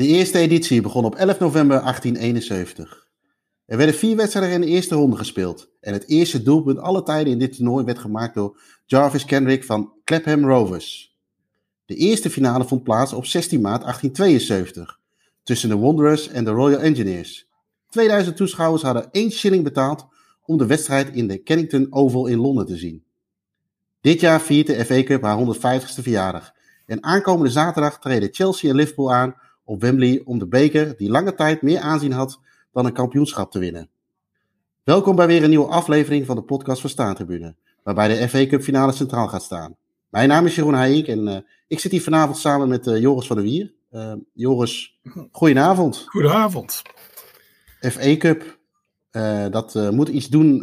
De eerste editie begon op 11 november 1871. Er werden vier wedstrijden in de eerste ronde gespeeld. En het eerste doelpunt alle tijden in dit toernooi werd gemaakt door Jarvis Kendrick van Clapham Rovers. De eerste finale vond plaats op 16 maart 1872 tussen de Wanderers en de Royal Engineers. 2000 toeschouwers hadden 1 shilling betaald om de wedstrijd in de Kennington Oval in Londen te zien. Dit jaar viert de FA Cup haar 150ste verjaardag. En aankomende zaterdag treden Chelsea en Liverpool aan op Wembley om de beker die lange tijd meer aanzien had dan een kampioenschap te winnen. Welkom bij weer een nieuwe aflevering van de podcast van Staantribune, waarbij de FA Cup finale centraal gaat staan. Mijn naam is Jeroen Heijink en uh, ik zit hier vanavond samen met uh, Joris van der Wier. Uh, Joris, goedenavond. Goedenavond. FA Cup, dat moet iets doen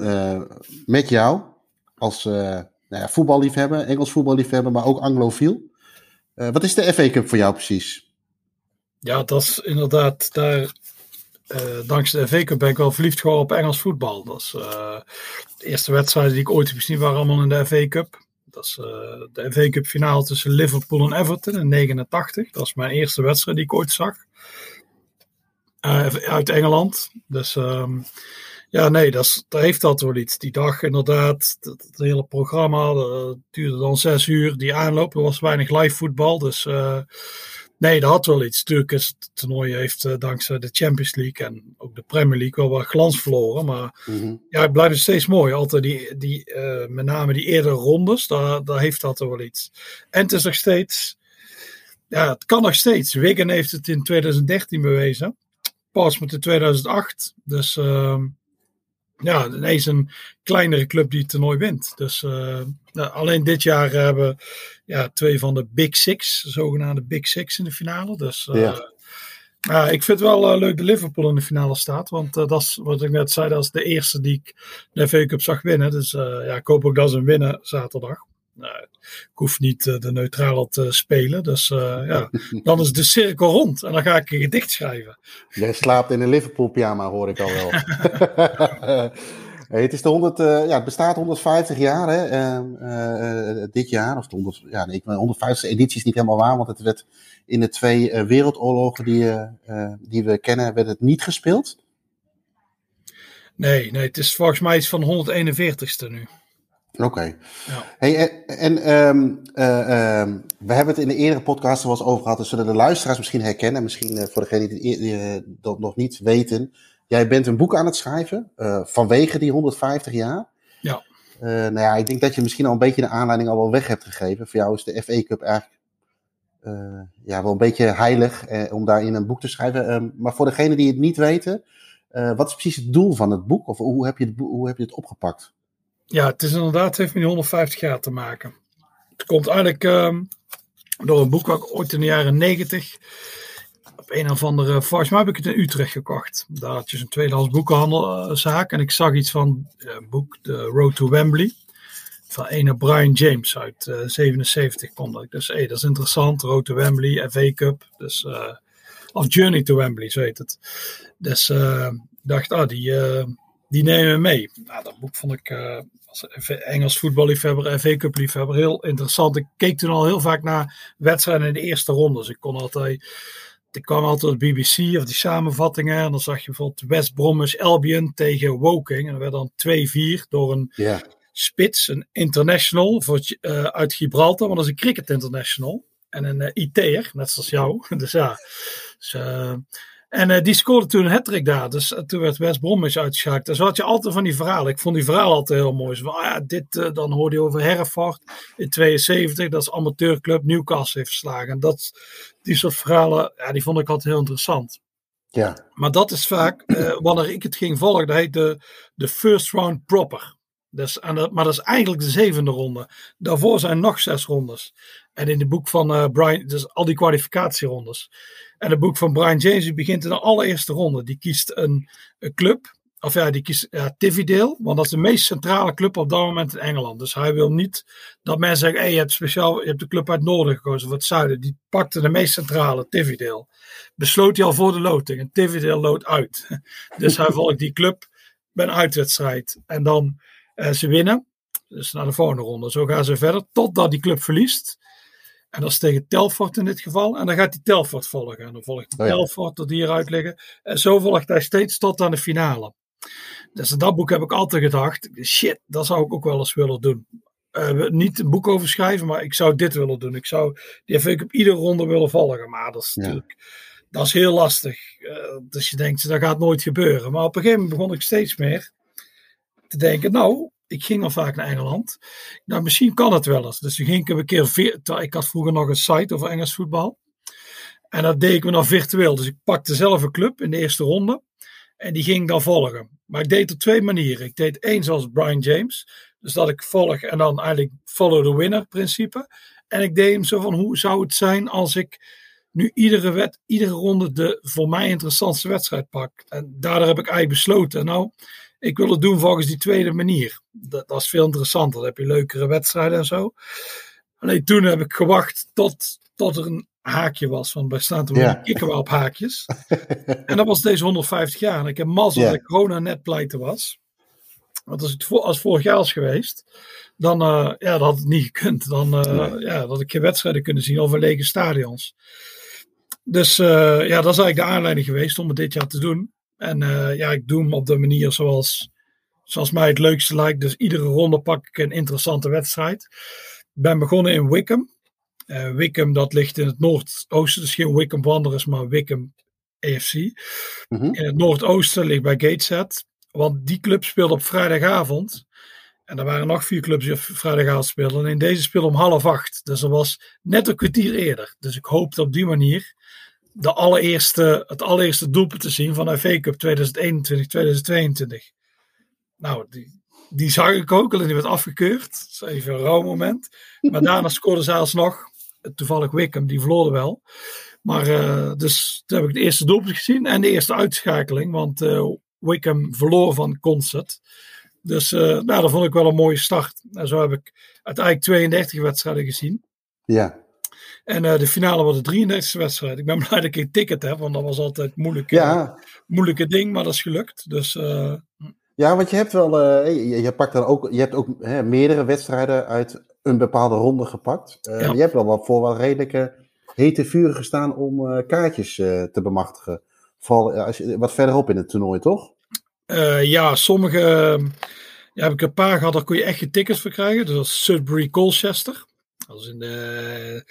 met jou als nou ja, voetballiefhebber, Engels voetballiefhebber, maar ook anglofiel. wat is de FA Cup voor jou precies? Ja, dat is inderdaad daar uh, dankzij de FA Cup ben ik wel verliefd geworden op Engels voetbal. Dat is uh, de eerste wedstrijd die ik ooit heb gezien waren allemaal in de FA Cup. Dat is uh, de FA Cup finale tussen Liverpool en Everton in 89. Dat is mijn eerste wedstrijd die ik ooit zag. uit Engeland. Dus um, ja, nee, dat heeft dat wel iets. Die dag inderdaad, het, hele programma dat duurde dan zes uur. Die aanloop, er was weinig live voetbal. Dus Nee, dat had wel iets. Natuurlijk is het toernooi heeft uh, dankzij de Champions League en ook de Premier League wel wat glans verloren. Maar mm-hmm. ja, het blijft steeds mooi. Altijd die, die uh, met name die eerdere rondes, daar, daar heeft dat wel iets. En het is nog steeds, ja, het kan nog steeds. Wigan heeft het in 2013 bewezen. Pas met de 2008. Dus uh, ja, ineens een kleinere club die het toernooi wint. Dus uh, nou, alleen dit jaar hebben ja, twee van de Big Six, zogenaamde Big Six in de finale. Dus uh, ja. ik vind het wel uh, leuk dat Liverpool in de finale staat. Want dat is wat ik net zei, dat is de eerste die ik de FA Cup zag winnen. Dus ja, ik hoop ook dat ze winnen zaterdag. Nou, ik hoef niet de neutrale te spelen. Dus ja, dan is de cirkel rond. En dan ga ik een gedicht schrijven. Jij slaapt in een Liverpool pyjama, hoor ik al wel. het, is de 100, uh, ja, het bestaat 150 jaar hè, uh, uh, dit jaar. Of de 100, ja, nee, 150 editie is niet helemaal waar, want het werd in de twee wereldoorlogen die, die we kennen, werd het niet gespeeld. Nee, nee, het is volgens mij iets van 141ste nu. Oké. Okay. Ja. Hey, en um, uh, um, we hebben het in de eerdere podcast er wel eens over gehad. Dus zullen de luisteraars misschien herkennen. Misschien uh, voor degenen die, die dat nog niet weten. Jij bent een boek aan het schrijven vanwege die 150 jaar. Ja. Nou ja, ik denk dat je misschien al een beetje de aanleiding al wel weg hebt gegeven. Voor jou is de FA Cup eigenlijk ja, wel een beetje heilig om daarin een boek te schrijven. Ehm, maar voor degenen die het niet weten, wat is precies het doel van het boek? Of hoe heb je het, hoe heb je het opgepakt? Ja, het is inderdaad, het heeft met die 150 jaar te maken. Het komt eigenlijk ehm, door een boek wat ik ooit in de jaren 90 op een of andere, volgens heb ik het in Utrecht gekocht. Daar had je zo'n tweedehands boekenhandelzaak en ik zag iets van een boek, The Road to Wembley. Van een Brian James uit uh, 77 vond ik. Dus hey, dat is interessant. Road to Wembley, FA Cup. Dus, uh, of Journey to Wembley, zo heet het. Dus uh, dacht, ah, die, die nemen we mee. Nou, dat boek vond ik als Engels voetballiefhebber, FA Cup liefhebber heel interessant. Ik keek toen al heel vaak naar wedstrijden in de eerste ronde. Dus ik kon altijd ik kwam altijd op BBC of die samenvattingen. En dan zag je bijvoorbeeld West Bromwich Albion tegen Woking. En dat werd dan 2-4 door een spits, een international voor, uh, uit Gibraltar. Want dat is een cricket international. En een uh, IT'er, net zoals jou. dus ja. Dus, uh, en uh, die scoorde toen een hat daar. Dus uh, toen werd West Bromwich uitgeschakeld. Dus had je altijd van die verhalen. Ik vond die verhalen altijd heel mooi. ah, ja, dit, uh, dan hoorde je over Hereford in 72. Dat is amateurclub Newcastle heeft verslagen. En dat, die soort verhalen, ja, die vond ik altijd heel interessant. Ja. Maar dat is vaak, wanneer ik het ging volgen, dat heet de, de first round proper. Dus, maar dat is eigenlijk de zevende ronde. Daarvoor zijn nog zes rondes. En in het boek van Brian, dus al die kwalificatierondes. En het boek van Brian James begint in de allereerste ronde. Die kiest een, club. Of ja, die kiest ja. Want dat is de meest centrale club op dat moment in Engeland. Dus hij wil niet dat mensen zeggen: hey, je hebt speciaal je hebt de club uit het noorden gekozen of het zuiden. Die pakte de meest centrale, Tividale. Besloot hij al voor de loting. En Tividale loodt uit. dus hij volgt die club bij een uitwedstrijd. En dan uh, ze winnen. Dus naar de volgende ronde. Zo gaan ze verder. Totdat die club verliest. En dat is tegen Telfort in dit geval. En dan gaat hij Telfort volgen. En dan volgt hij Oh ja. Telfort tot die eruit liggen. En zo volgt hij steeds tot aan de finale. Dus in dat boek heb ik altijd gedacht: shit, dat zou ik ook wel eens willen doen. Eh, niet een boek over schrijven, maar ik zou dit willen doen. Ik zou die even op iedere ronde willen volgen. Maar dat is Ja. natuurlijk dat is heel lastig. Eh, dus je denkt, dat gaat nooit gebeuren. Maar op een gegeven moment begon ik steeds meer te denken, nou, ik ging al vaak naar Engeland. Nou, misschien kan het wel eens. Dus toen ging ik een keer, ik had vroeger nog een site over Engels voetbal. En dat deed ik me dan virtueel. Dus ik pakte zelf een club in de eerste ronde. En die ging dan volgen. Maar ik deed het op twee manieren. Ik deed één zoals Brian James. Dus dat ik volg en dan eigenlijk follow the winner principe. En ik deed hem zo van, hoe zou het zijn als ik nu iedere, wet, iedere ronde de voor mij interessantste wedstrijd pak. En daardoor heb ik eigenlijk besloten, nou, ik wil het doen volgens die tweede manier. Dat, dat is veel interessanter. Dan heb je leukere wedstrijden en zo. Alleen toen heb ik gewacht tot, tot er een haakje was. Want bij staan toen Ja. kikken we op haakjes. en dat was deze 150 jaar. En ik heb mazzel Ja. dat corona net pleiten was. Want als het voor, als vorig jaar was geweest, dan eh, ja, dat had het niet gekund. Dan eh, Nee. ja, dat had ik geen wedstrijden kunnen zien over lege stadions. Dus eh, ja, dat is eigenlijk de aanleiding geweest om het dit jaar te doen. En eh, ja, ik doe hem op de manier zoals, zoals mij het leukste lijkt. Dus iedere ronde pak ik een interessante wedstrijd. Ik ben begonnen in Wickham. Eh, Wickham, dat ligt in het noordoosten. Dus geen Wickham Wanderers, maar Wickham AFC. Mhm. In het noordoosten ligt bij Gateshead. Want die club speelde op vrijdagavond. En er waren nog vier clubs die op vrijdagavond speelden. En in deze speelde om half acht. Dus dat was net een kwartier eerder. Dus ik hoopte op die manier de allereerste, het allereerste doelpunt te zien van FA Cup 2021-2022. Nou, die, die zag ik ook al en die werd afgekeurd. Dat is even een rauw moment. Maar daarna scoorde ze alsnog. Toevallig Wickham, die verloren wel. Maar eh, dus toen heb ik de eerste doelpunt gezien en de eerste uitschakeling. Want eh, Wickham verloor van Concert. Dus eh, nou, dat vond ik wel een mooie start. En zo heb ik uiteindelijk 32 wedstrijden gezien. Ja. En eh, de finale was de 33e wedstrijd. Ik ben blij dat ik een ticket heb, want dat was altijd een moeilijk, eh, Ja. moeilijke ding, maar dat is gelukt. Dus eh, ja, want je hebt wel, je, je pakt dan ook, je hebt ook hè, meerdere wedstrijden uit een bepaalde ronde gepakt. Ja. Je hebt wel wat voor wel redelijke hete vuren gestaan om kaartjes te bemachtigen. Vooral als je, wat verderop in het toernooi, toch? ja, sommige ja, heb ik een paar gehad, daar kon je echt je tickets voor krijgen. Dus dat is Sudbury Colchester. Dat is, in de,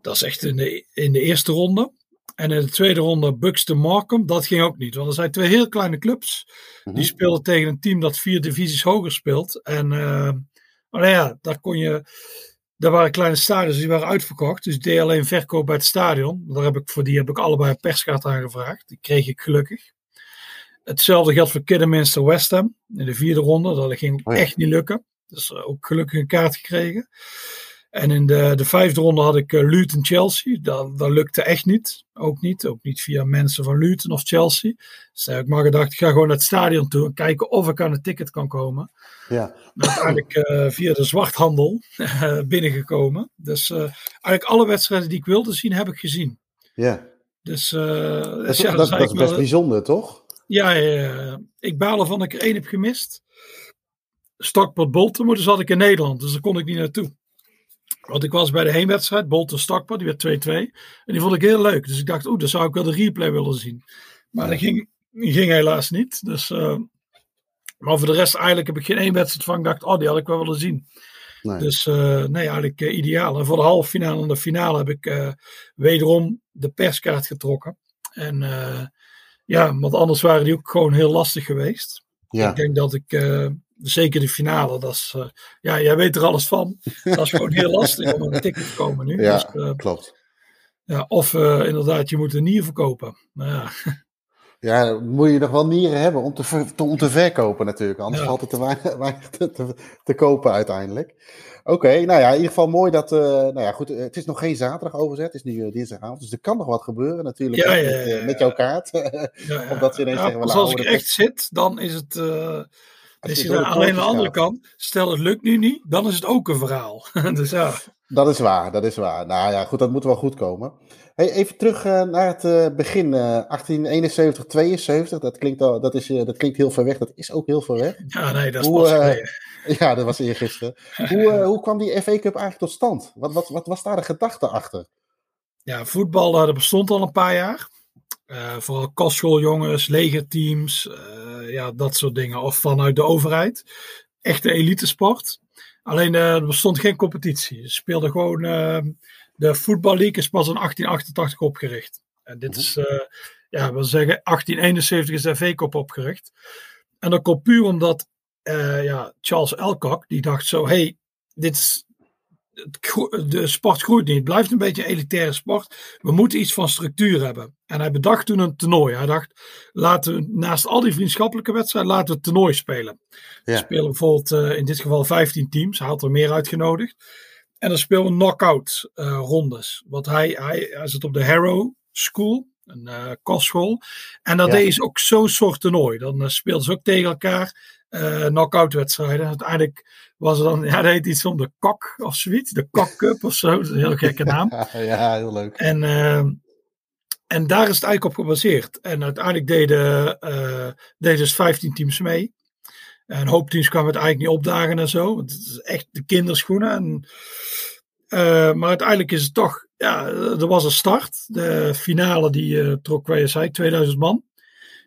dat is echt in de, in de eerste ronde. En in de tweede ronde Buxton Markham. Dat ging ook niet, want er zijn twee heel kleine clubs. Mhm. Die speelden tegen een team dat vier divisies hoger speelt. En maar nou ja, daar kon je. Daar waren kleine stadions die waren uitverkocht. Dus ik deed alleen verkoop bij het stadion. Daar heb ik, voor die heb ik allebei een perskaart aangevraagd. Die kreeg ik gelukkig. Hetzelfde geldt voor Kidderminster West Ham. In de vierde ronde. Dat ging Oh echt niet lukken. Dus eh, ook gelukkig een kaart gekregen. En in de, de vijfde ronde had ik eh, Luton Chelsea. Dat, dat lukte echt niet. Ook niet. Ook niet via mensen van Luton of Chelsea. Dus heb ik maar gedacht, ik ga gewoon naar het stadion toe en kijken of ik aan een ticket kan komen. Ja. Maar uiteindelijk eh, via de zwarthandel eh, binnengekomen. Dus eigenlijk alle wedstrijden die ik wilde zien, heb ik gezien. ja. Dus Dat, is- ja, dat, is best wel- bijzonder, toch? ja, ik baal ervan dat ik er één heb gemist. Stockport Bolton, maar dus zat ik in Nederland, dus daar kon ik niet naartoe. Want ik was bij de heenwedstrijd, Bolton Stockport, die werd 2-2. En die vond ik heel leuk. Dus ik dacht, oeh, dan zou ik wel de replay willen zien. Maar dat ging, die ging helaas niet. Dus, eh, maar voor de rest eigenlijk heb ik geen één wedstrijd van. Ik dacht, oh, die had ik wel willen zien. Nee. Dus eh, nee, eigenlijk eh, ideaal. En voor de halve finale en de finale heb ik wederom de perskaart getrokken. En ja, want anders waren die ook gewoon heel lastig geweest. ja. Ik denk dat ik, zeker de finale, dat is, eh, ja, jij weet er alles van. Dat is gewoon heel lastig om aan een ticket te komen nu. Ja, Dus, eh, klopt. ja, of eh, inderdaad, je moet een nier verkopen. Nou ja, Ja, dan moet je nog wel nieren hebben om te, om te verkopen natuurlijk. Anders Ja. valt het te weinig, weinig te, te, te kopen uiteindelijk. Oké, nou ja, in ieder geval mooi dat... nou ja, goed, het is nog geen zaterdag overzet. Het is nu dinsdagavond. Dus er kan nog wat gebeuren natuurlijk. Ja, ja, met, ja, ja. met jouw kaart. ja, Omdat ze ineens zeggen, als ik echt zit, dan is het... eh, is je alleen aan de andere kant, stel het lukt nu niet, dan is het ook een verhaal. dus ja, Dat is waar, dat is waar. Nou ja, goed, dat moet wel goed komen. Hey, even terug uh, naar het uh, begin, uh, 1871, 72. Dat klinkt, al, dat, is, dat klinkt heel ver weg, dat is ook heel ver weg. Ja, nee, dat is hoe, pas Ja, dat was eergisteren. hoe, hoe kwam die FA Cup eigenlijk tot stand? Wat, wat, wat was daar de gedachte achter? Ja, voetbal dat bestond al een paar jaar. vooral kostschooljongens, legerteams, ja, dat soort dingen. Of vanuit de overheid. Echte elitesport. Alleen er bestond geen competitie. Ze speelden gewoon de Football League is pas in 1888 opgericht. En dit is, uh, ja, we zeggen 1871 is de Cup opgericht. En dat komt puur omdat ja, Charles Elcock, die dacht zo, hey, dit is, de sport groeit niet. Het blijft een beetje een elitaire sport. We moeten iets van structuur hebben. En hij bedacht toen een toernooi. Hij dacht, laten we naast al die vriendschappelijke wedstrijden, laten we het toernooi spelen. Ja. We spelen bijvoorbeeld uh, in dit geval 15 teams. Hij had er meer uitgenodigd. En dan spelen we knock-out uh, rondes. Want hij, hij, hij zit op de Harrow School, een uh, kostschool. En dat ja. deed is ook zo'n soort toernooi. Dan speelden ze ook tegen elkaar uh, knock-out wedstrijden. Uiteindelijk was er dan, ja, dat heet iets om de kok of zoiets. De Kok Cup of zo. Dat is een heel gekke naam. ja, heel leuk. En, en daar is het eigenlijk op gebaseerd. En uiteindelijk deden, deden dus 15 teams mee. Een hoop teams kwamen het eigenlijk niet opdagen en zo. Want het is echt de kinderschoenen. En, uh, maar uiteindelijk is het toch, ja, er was een start. De finale die uh, trok WSI, 2000 man.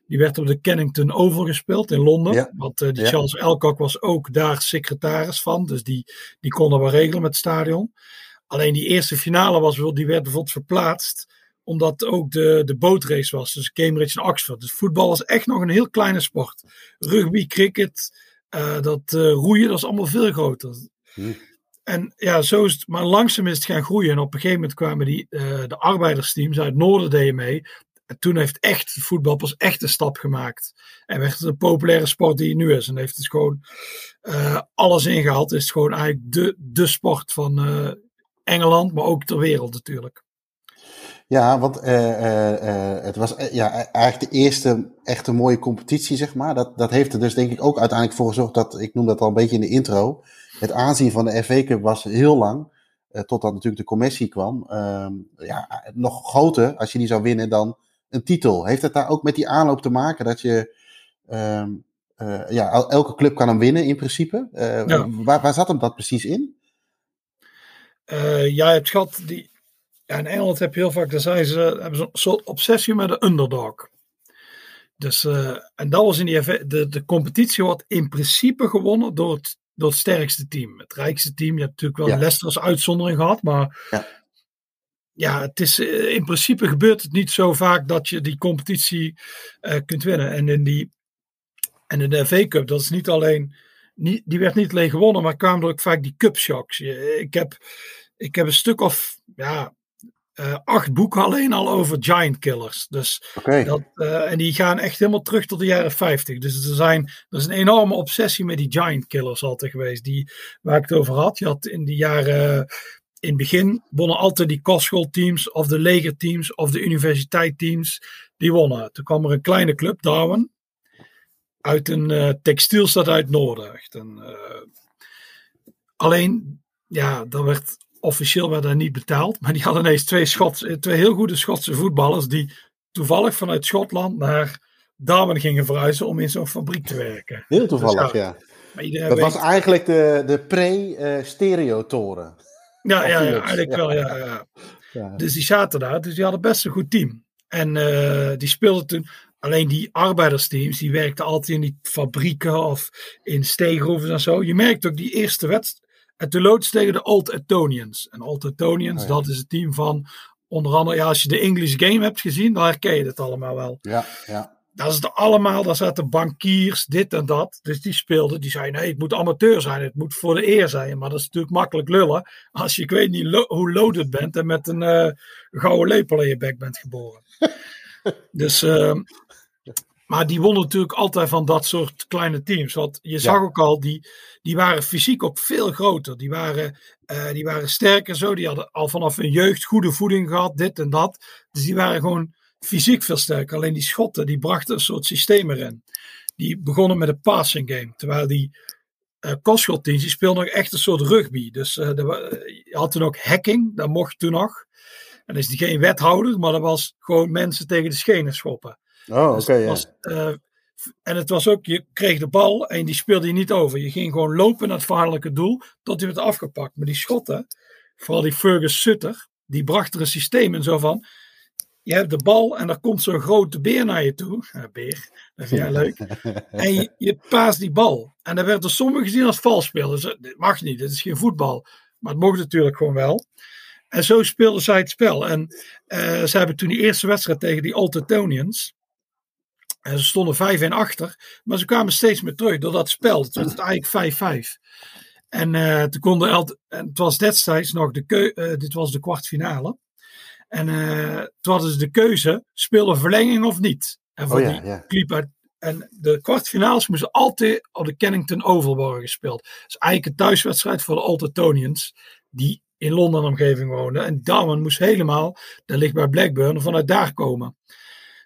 Die werd op de Kennington Oval gespeeld in Londen. Ja. Want uh, die ja. Charles Elcock was ook daar secretaris van. Dus die, die kon er wel regelen met het stadion. Alleen die eerste finale was, die werd bijvoorbeeld verplaatst omdat ook de, de bootrace was. Dus Cambridge en Oxford. Dus voetbal was echt nog een heel kleine sport. Rugby, cricket, uh, dat uh, roeien, dat is allemaal veel groter. Hm. En ja, zo is het. Maar langzaam is het gaan groeien. En op een gegeven moment kwamen die, uh, de arbeidersteams uit het noorden deden mee. En toen heeft echt voetbal pas echt een stap gemaakt. En werd het een populaire sport die het nu is. En heeft het gewoon alles ingehaald. Is het gewoon eigenlijk de, de sport van Engeland, maar ook ter wereld natuurlijk. Ja, want uh, het was ja, eigenlijk de eerste echte mooie competitie, zeg maar. Dat, dat heeft er dus denk ik ook uiteindelijk voor gezorgd dat, ik noem dat al een beetje in de intro, het aanzien van de FA Cup was heel lang, totdat natuurlijk de commissie kwam, ehm, ja, nog groter als je die zou winnen dan een titel. Heeft het daar ook met die aanloop te maken dat je, ehm, ja, elke club kan hem winnen in principe? Ja. Waar, waar zat hem dat precies in? ja, je hebt gehad die ja, in Engeland heb je heel vaak, daar zijn ze, hebben ze een soort obsessie met de underdog. Dus, uh, en dat was in die de, de competitie wordt in principe gewonnen door het, door het sterkste team. Het rijkste team. Je hebt natuurlijk wel ja. Leicester als uitzondering gehad, maar ja. Ja, het is, eh, in principe gebeurt het niet zo vaak dat je die competitie uh, kunt winnen. En in, die, en in de FA Cup, dat is niet alleen, niet, die werd niet alleen gewonnen, maar kwamen er ook vaak die cup shocks. Ik heb, ik heb een stuk of, ja, uh, acht boeken alleen al over giant killers. Dus okay. dat, uh, en die gaan echt helemaal terug tot de jaren 50. Dus er, zijn, er is een enorme obsessie met die giant killers altijd geweest. Die, waar ik het over had. Je had in die jaren. In het begin wonnen altijd die kostschoolteams of de legerteams of de universiteitteams. Die wonnen. Toen kwam er een kleine club, Darwin. Uit een uh, textielstad uit noorden. Echt een, alleen, ja, dat werd officieel werd hij niet betaald. Maar die hadden ineens twee, Schots, twee heel goede Schotse voetballers. die toevallig vanuit Schotland naar Darwin gingen verhuizen. om in zo'n fabriek te werken. Heel toevallig, dus, ja. Dat weet... was eigenlijk de, de pre-stereotoren. Ja, ja, ja, eigenlijk wel. Ja, ja. ja. Dus die zaten daar. Dus die hadden best een goed team. En uh, die speelden toen. Alleen die arbeidersteams, die werkten altijd in die fabrieken of in steeggroeven en zo. Je merkt ook die eerste wedstrijd en toen loopt tegen de Old Etonians. En Old Etonians, oh, dat is het team van onder andere, ja, als je de English Game hebt gezien, dan herken je het allemaal wel. Ja, ja. Dat is het allemaal, daar zaten bankiers, dit en dat. Dus die speelden, die zeiden, nee, het moet amateur zijn, het moet voor de eer zijn. Maar dat is natuurlijk makkelijk lullen, als je, ik weet niet lo hoe loaded bent en met een uh, gouden lepel in je bek bent geboren. dus, uh, maar die wonnen natuurlijk altijd van dat soort kleine teams. Want je zag ook al, die, die waren fysiek ook veel groter. Die waren, uh, die waren sterker zo. Die hadden al vanaf hun jeugd goede voeding gehad, dit en dat. Dus die waren gewoon fysiek veel sterker. Alleen die Schotten, die brachten een soort systeem erin. Die begonnen met een passing game. Terwijl die uh, kostschotteams, die speelden nog echt een soort rugby. Dus uh, de, je had toen ook hacking, dat mocht toen nog. En is die geen wethouder, maar dat was gewoon mensen tegen de schenen schoppen. Oh, Dus oké. was, eh, en het was ook, je kreeg de bal en die speelde je niet over. Je ging gewoon lopen naar het vijandelijke doel tot hij werd afgepakt. Maar die schotten, vooral die Fergus Sutter, die bracht er een systeem in zo van. Je hebt de bal en er komt zo'n grote beer naar je toe. Beer, dat vind jij leuk. En je, je paast die bal. En dan werd door sommigen gezien als valspel. Dus dit mag niet, dit is geen voetbal. Maar het mocht natuurlijk gewoon wel. En zo speelden zij het spel. En eh, ze hebben toen die eerste wedstrijd tegen die Altetonians. En ze stonden 5 en achter. Maar ze kwamen steeds meer terug door dat spel. Het werd eigenlijk 5-5. En eh, toen konden en het was destijds nog de keu eh, dit was de kwartfinale. En toen hadden ze de keuze: spelen verlenging of niet? En voor Oh ja, die ja. liep uit- En de kwartfinales moesten altijd op de Kennington Oval worden gespeeld. Dat is eigenlijk een thuiswedstrijd voor de Altetonians. Die in Londen omgeving woonden. En Darwin moest helemaal, dat ligt bij Blackburn, vanuit daar komen.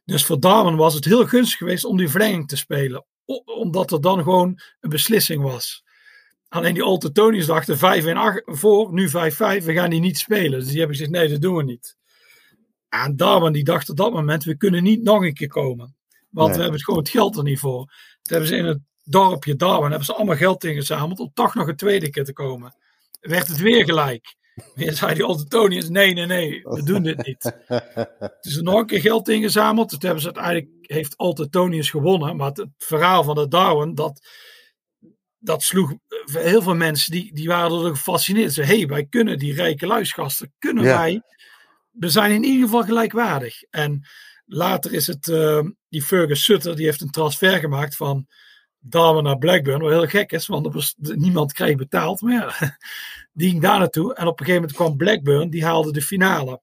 Dus voor Darwin was het heel gunstig geweest om die verlenging te spelen. Omdat er dan gewoon een beslissing was. Alleen die Altetonians dachten 5 en 8 voor, nu 5-5, we gaan die niet spelen. Dus die hebben gezegd, nee, dat doen we niet. En Darwin die dacht op dat moment, we kunnen niet nog een keer komen. Want Nee. we hebben het gewoon het geld er niet voor. Toen hebben ze in het dorpje Darwin hebben ze allemaal geld ingezameld om toch nog een tweede keer te komen. Werd het weer gelijk. Weer zei die Altetonians, nee, nee, nee, we doen dit niet. Dus er nog een keer geld ingezameld. Toen hebben ze uiteindelijk, heeft Altetonians gewonnen. Maar het, verhaal van de Darwin, dat, dat sloeg eh, heel veel mensen, die, die waren er gefascineerd. Ze hé, hey, wij kunnen die rijke luisgasten, kunnen Ja. wij, we zijn in ieder geval gelijkwaardig. En later is het, eh, die Fergus Sutter, die heeft een transfer gemaakt van Darwin naar Blackburn. Wat heel gek is, want er niemand kreeg betaald. Maar ja, die ging daar naartoe. En op een gegeven moment kwam Blackburn, die haalde de finale.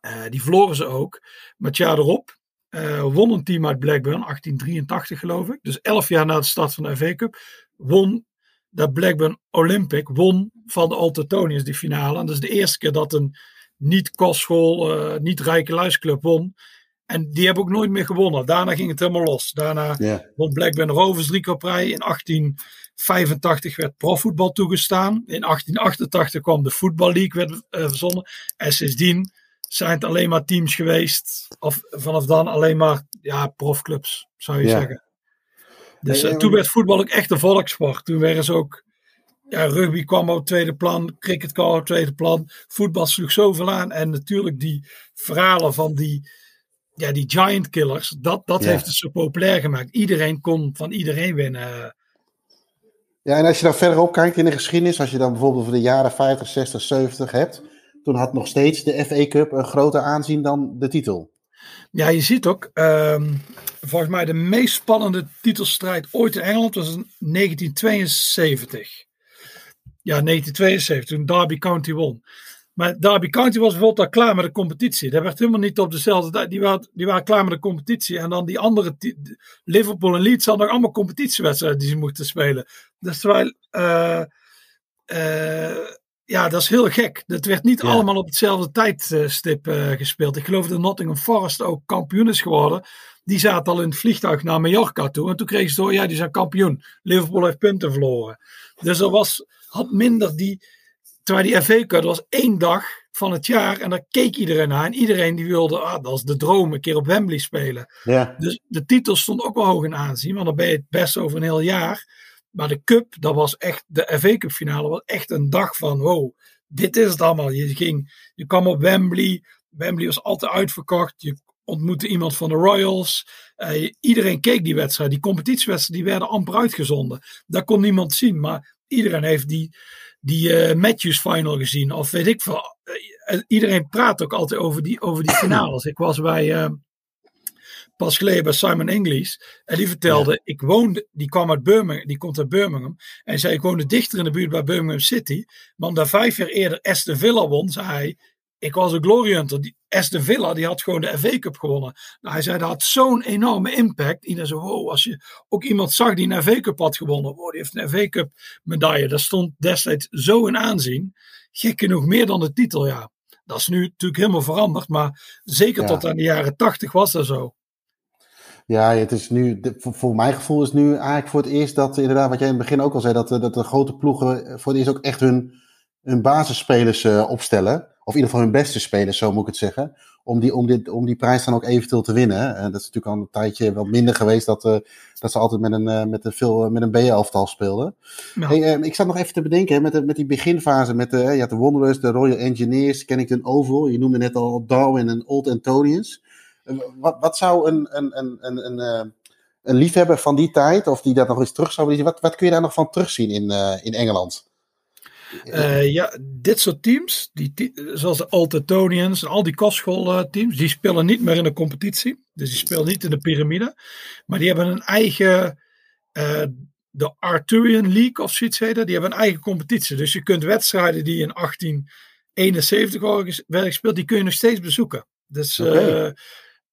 Eh, die verloren ze ook. Maar het jaar erop eh, won een team uit Blackburn, 1883 geloof ik. Dus elf jaar na de start van de FA Cup. Won dat Blackburn Olympic, won van de Altetonians die finale. En dat is de eerste keer dat een niet-kostschool, eh, niet-rijke luisclub won. En die hebben ook nooit meer gewonnen. Daarna ging het helemaal los. Daarna ja. won Blackburn Rovers drie keer op rij. In 1885 werd profvoetbal toegestaan. In 1888 kwam de Football League werd, eh, verzonnen. En sindsdien zijn het alleen maar teams geweest. Of vanaf dan alleen maar ja, profclubs, zou je zeggen. Dus eh, toen werd voetbal ook echt een volkssport. Toen werden ze ook... Ja, rugby kwam op tweede plan. Cricket kwam op tweede plan. Voetbal sloeg zoveel aan. En natuurlijk die verhalen van die ja, die giant killers, dat, dat Ja. heeft het zo populair gemaakt. Iedereen kon van iedereen winnen. Ja, en als je dan verderop kijkt in de geschiedenis, als je dan bijvoorbeeld voor de jaren 50, 60, 70 hebt, toen had nog steeds de FA Cup een groter aanzien dan de titel. Ja, je ziet ook, ehm, volgens mij de meest spannende titelstrijd ooit in Engeland was in 1972. Ja, 1972, toen Derby County won. Maar Derby County was bijvoorbeeld al klaar met de competitie. Dat werd helemaal niet op dezelfde tijd. Die waren, die waren klaar met de competitie. En dan die andere, Liverpool en Leeds hadden nog allemaal competitiewedstrijden die ze moesten spelen. Dus terwijl, eh, eh, ja, dat is heel gek. Dat werd niet Ja. allemaal op hetzelfde tijdstip eh, gespeeld. Ik geloof dat Nottingham Forest ook kampioen is geworden. Die zaten al in het vliegtuig naar Mallorca toe. En toen kregen ze door, ja, die zijn kampioen. Liverpool heeft punten verloren. Dus er was, had minder die... Terwijl die FA Cup, dat was één dag van het jaar. En daar keek iedereen naar. En iedereen die wilde, ah, dat is de droom, een keer op Wembley spelen. Ja, Dus de titel stond ook wel hoog in aanzien. Want dan ben je het best over een heel jaar. Maar de Cup, dat was echt, de FA Cup finale was echt een dag van, wow, dit is het allemaal. Je, ging, je kwam op Wembley. Wembley was altijd uitverkocht. Je ontmoette iemand van de Royals. Eh, iedereen keek die wedstrijd. Die competitiewedstrijden, die werden amper uitgezonden. Dat kon niemand zien. Maar iedereen heeft die, die eh, Matthews final gezien. Of weet ik veel. Eh, iedereen praat ook altijd over die, over die finales. Ik was bij... eh, pas geleden bij Simon English. En die vertelde, ik woonde, die kwam uit Birmingham, die komt uit Birmingham. En zei, ik woonde dichter in de buurt bij Birmingham City. Maar omdat vijf jaar eerder Aston Villa won, zei hij, ik was een glory hunter. Die Aston Villa, die had gewoon de FA Cup gewonnen. Nou, hij zei, dat had zo'n enorme impact. Iedereen wow, als je ook iemand zag die een FA Cup had gewonnen. Wow, die heeft een FA Cup medaille. Dat stond destijds zo in aanzien. Gek genoeg, meer dan de titel, ja. Dat is nu natuurlijk helemaal veranderd. Maar zeker Ja. tot aan de jaren tachtig was dat zo. ja het is nu, voor, mijn gevoel is nu eigenlijk voor het eerst dat, inderdaad, wat jij in het begin ook al zei, dat, eh, dat de grote ploegen voor het eerst ook echt hun hun basisspelers uh, opstellen. Of in ieder geval hun beste spelers, zo moet ik het zeggen. Om die, om dit, om die prijs dan ook eventueel te winnen. En dat is natuurlijk al een tijdje wat minder geweest dat, uh, dat ze altijd met een, uh, met een, veel, met een B-elftal speelden. Ja. Hey, ik zat nog even te bedenken met, de, met die beginfase. Met de, had de Wanderers, de Royal Engineers, Kennington Oval. Je noemde net al Darwin en Old Antonians. Wat, wat zou een, een, een, een, een, een liefhebber van die tijd, of die dat nog eens terug zou willen zien, wat, wat kun je daar nog van terugzien in, in Engeland? Uh, ja, dit soort teams, die, zoals de Altetonians en al die kostschoolteams, die spelen niet meer in de competitie. Dus die spelen niet in de piramide. Maar die hebben een eigen, uh, de Arthurian League of zoiets heet Die hebben een eigen competitie. Dus je kunt wedstrijden die in 1871 werden gespeeld, die kun je nog steeds bezoeken. Dus, okay. uh,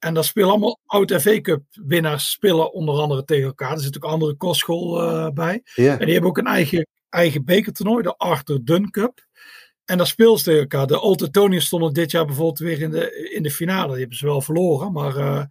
en daar spelen allemaal oud-FA Cup winnaars spelen onder andere tegen elkaar. Er zit ook andere kostschool bij. Yeah. En die hebben ook een eigen eigen bekertoernooi, de Arthur Dunn Cup. En daar speelden ze tegen elkaar. De Old Etonians stonden dit jaar bijvoorbeeld weer in de, in de finale. Die hebben ze wel verloren. Maar uh,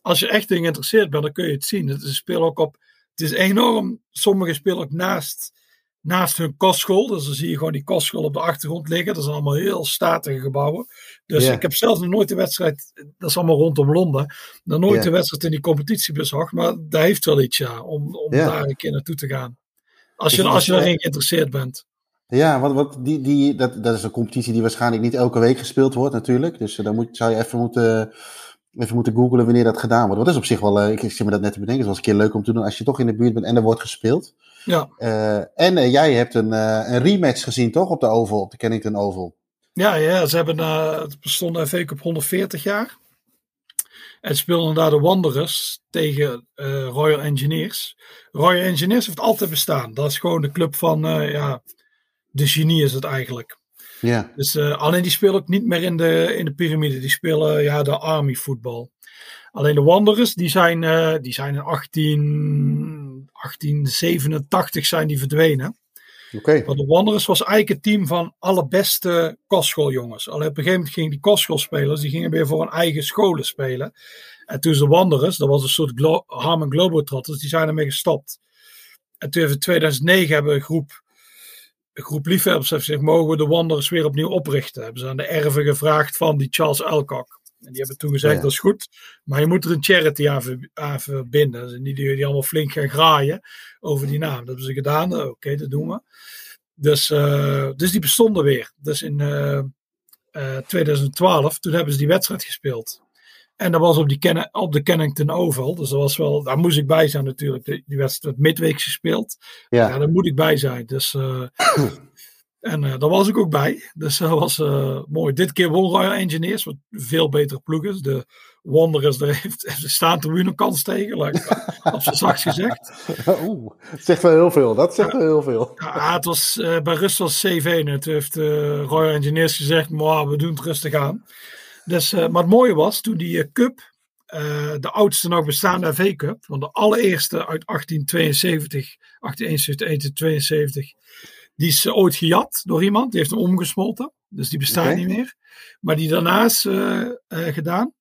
als je echt geïnteresseerd bent, dan kun je het zien. Ze spelen ook op. Het is enorm. Sommigen spelen ook naast, naast hun kostschool. Dus dan zie je gewoon die kostschool op de achtergrond liggen. Dat zijn allemaal heel statige gebouwen. Dus yeah. ik heb zelf nog nooit de wedstrijd. Dat is allemaal rondom Londen. Nog nooit yeah. de wedstrijd in die competitie bezocht. Maar daar heeft wel iets ja. Om, om yeah. daar een keer naartoe te gaan. Als je, als je erin geïnteresseerd bent. Ja, want, want die, die, dat, dat is een competitie die waarschijnlijk niet elke week gespeeld wordt natuurlijk. Dus uh, dan moet, zou je even moeten, even moeten googlen wanneer dat gedaan wordt. Dat is op zich wel, uh, ik zit me dat net te bedenken, het was een keer leuk om te doen als je toch in de buurt bent en er wordt gespeeld. Ja. Uh, en jij hebt een, een rematch gezien toch op de Oval, op de Kennington Oval? Ja, ja ze hebben, het bestond FA Cup 140 jaar. En speelden daar de Wanderers tegen uh, Royal Engineers. Royal Engineers heeft altijd bestaan. Dat is gewoon de club van, uh, ja, de genie is het eigenlijk. Ja. Dus uh, alleen die spelen ook niet meer in de, in de piramide. Die spelen ja, de army voetbal. Alleen de Wanderers, die zijn, die zijn in 18, 1887 zijn die verdwenen. Okay. Want de Wanderers was eigenlijk het team van alle beste kostschooljongens. Alleen op een gegeven moment gingen die kostschoolspelers, die gingen weer voor een eigen scholen spelen. En toen de Wanderers, dat was een soort Glo Harmon Globetrotters, die zijn ermee gestopt. En toen in 2009 hebben een groep, een groep liefhebbers gezegd, mogen we de Wanderers weer opnieuw oprichten? Hebben ze aan de erven gevraagd van die Charles Alcock. En die hebben toen gezegd, ja. dat is goed, maar je moet er een charity aan, verbinden. Dus niet die, die allemaal flink gaan graaien over die naam. Dat hebben ze gedaan, oké, okay, dat doen we. Dus, uh, dus die bestonden weer. Dus in uh, uh, 2012, toen hebben ze die wedstrijd gespeeld. En dat was op, die Ken op de Kennington Oval. Dus dat was wel, daar moest ik bij zijn natuurlijk. Die, die wedstrijd midweeks gespeeld. Ja. ja, daar moet ik bij zijn. Dus En uh, daar was ik ook bij. Dus dat was uh, mooi. Dit keer won Royal Engineers, wat veel betere ploeg is. De Wanderers, daar heeft, er staan er een kans tegen, like, op zijn zachtst gezegd. Oeh, dat zegt wel heel veel. Dat zegt wel heel veel. Ja, het was, bij rust was 7-1. Het heeft Royal Engineers gezegd, maar we doen het rustig aan. Dus, maar het mooie was, toen die Cup, de oudste nog bestaande FA Cup, want de allereerste uit 1872, 1871, 1872 die is ooit gejat door iemand. Die heeft hem omgesmolten. Dus die bestaat okay. niet meer. Maar die daarnaast uh, uh, gedaan.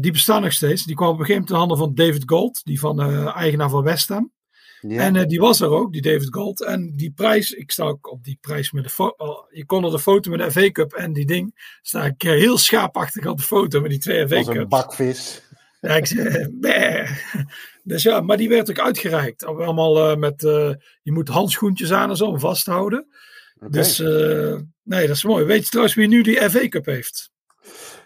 Die bestaan nog steeds. Die kwam op een gegeven moment in handen van David Gold. Die van eigenaar van West Ham. Ja. En die was er ook, die David Gold. En die prijs, ik sta ook op die prijs met de foto. Je kon er de foto met de FA Cup en die ding. Sta ik heel schaapachtig op de foto met die twee FA Cups. Als een bakvis. Ja, ik zei, dus ja, maar die werd ook uitgereikt. Allemaal uh, met, uh, je moet handschoentjes aan en zo om vast te houden. Okay. Dus uh, nee, dat is mooi. Weet je trouwens wie nu die FA Cup heeft?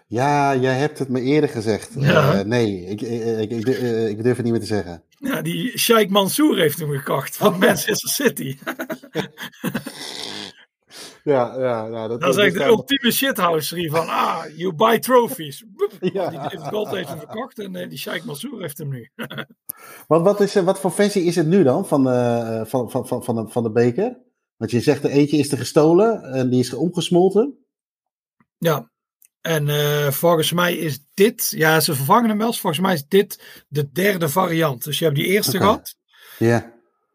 Ja, jij hebt het me eerder gezegd. Ja. nee, ik, ik, ik, ik, durf het niet meer te zeggen. Ja, die Sheikh Mansour heeft hem gekocht van Manchester City. Ja, ja, ja, dat, dat is eigenlijk de ultieme shithouserie van, ah, you buy trophies. Ja. Die heeft Gold heeft hem verkocht en uh, die Sheikh Mansour heeft hem nu. wat, wat, is, wat voor versie is het nu dan van, uh, van, van, van, van, de, van de beker? Want je zegt, er eentje is er gestolen en die is omgesmolten. Ja, en uh, volgens mij is dit, ja, ze vervangen hem wel. Volgens mij is dit de derde variant. Dus je hebt die eerste okay. gehad. Ja.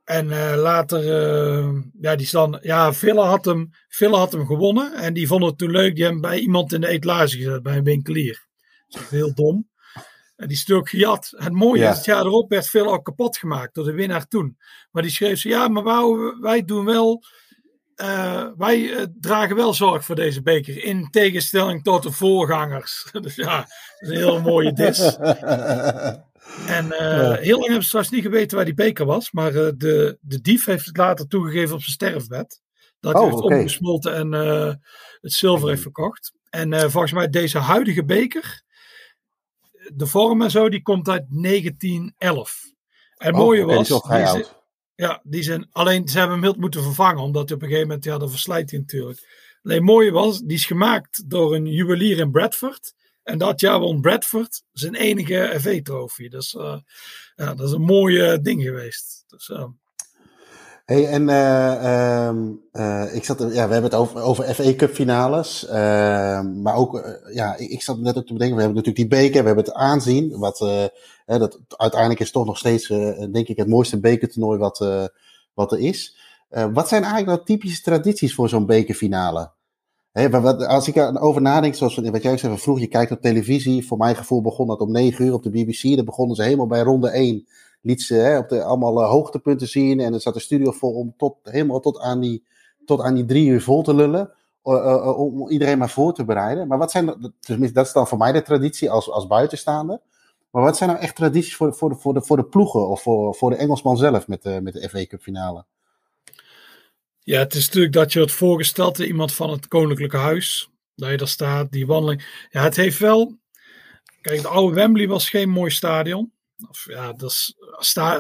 En uh, later, uh, ja, die dan, ja, Villa had, hem, Villa had hem gewonnen. En die vonden het toen leuk. Die hebben bij iemand in de etalage gezet, bij een winkelier. Dat is heel dom. En die stuk gejat. Het mooie ja. is, het jaar erop werd Villa ook kapot gemaakt door de winnaar toen. Maar die schreef ze, ja, maar wou, wij doen wel eh, wij eh, dragen wel zorg voor deze beker. In tegenstelling tot de voorgangers. dus ja, dat is een heel mooie dis. En eh, heel lang hebben ze trouwens niet geweten waar die beker was. Maar eh, de, de dief heeft het later toegegeven op zijn sterfbed. Dat hij Oh, heeft omgesmolten en eh, het zilver heeft verkocht. En volgens mij deze huidige beker, de vorm en zo, die komt uit 1911. En het Oh, mooie was, die zijn- ja, die zijn, alleen ze hebben hem heel moeten vervangen, omdat hij op een gegeven moment, ja, dan verslijt hij natuurlijk. Alleen het mooie was, die is gemaakt door een juwelier in Bradford. En dat jaar won Bradford zijn enige FA-trofee. Dus eh, ja, dat is een mooi ding geweest. Dus, eh, Hey, en eh, ehm, eh, ik zat, ja, we hebben het over, over FA Cup finales. ehm, maar ook, ja, ik, ik zat net ook te bedenken, we hebben natuurlijk die beker, we hebben het aanzien. Wat, hè, dat, uiteindelijk is toch nog steeds, denk ik, het mooiste bekertoernooi wat, wat er is. Wat zijn eigenlijk nou typische tradities voor zo'n bekerfinale? Als ik erover nadenk, zoals wat jij zei, van vroeger, je kijkt op televisie. Voor mijn gevoel begon dat om 9 uur op de BBC. Dan begonnen ze helemaal bij ronde 1 liet ze hè, op de, allemaal eh, hoogtepunten zien. En er zat de studio vol om tot, helemaal tot aan, die, tot aan die drie uur vol te lullen. eh, eh, om iedereen maar voor te bereiden. Maar wat zijn, tenminste, dat is dan voor mij de traditie als, als buitenstaander. Maar wat zijn nou echt tradities voor, voor, de, voor, de, voor de ploegen of voor, voor de Engelsman zelf met de, met de FA Cup finale? Ja, het is natuurlijk dat je wordt voorgesteld, eh, iemand van het Koninklijke Huis. Dat je daar staat, die wandeling. Ja, het heeft wel. Kijk, de oude Wembley was geen mooi stadion. Of, ja, dat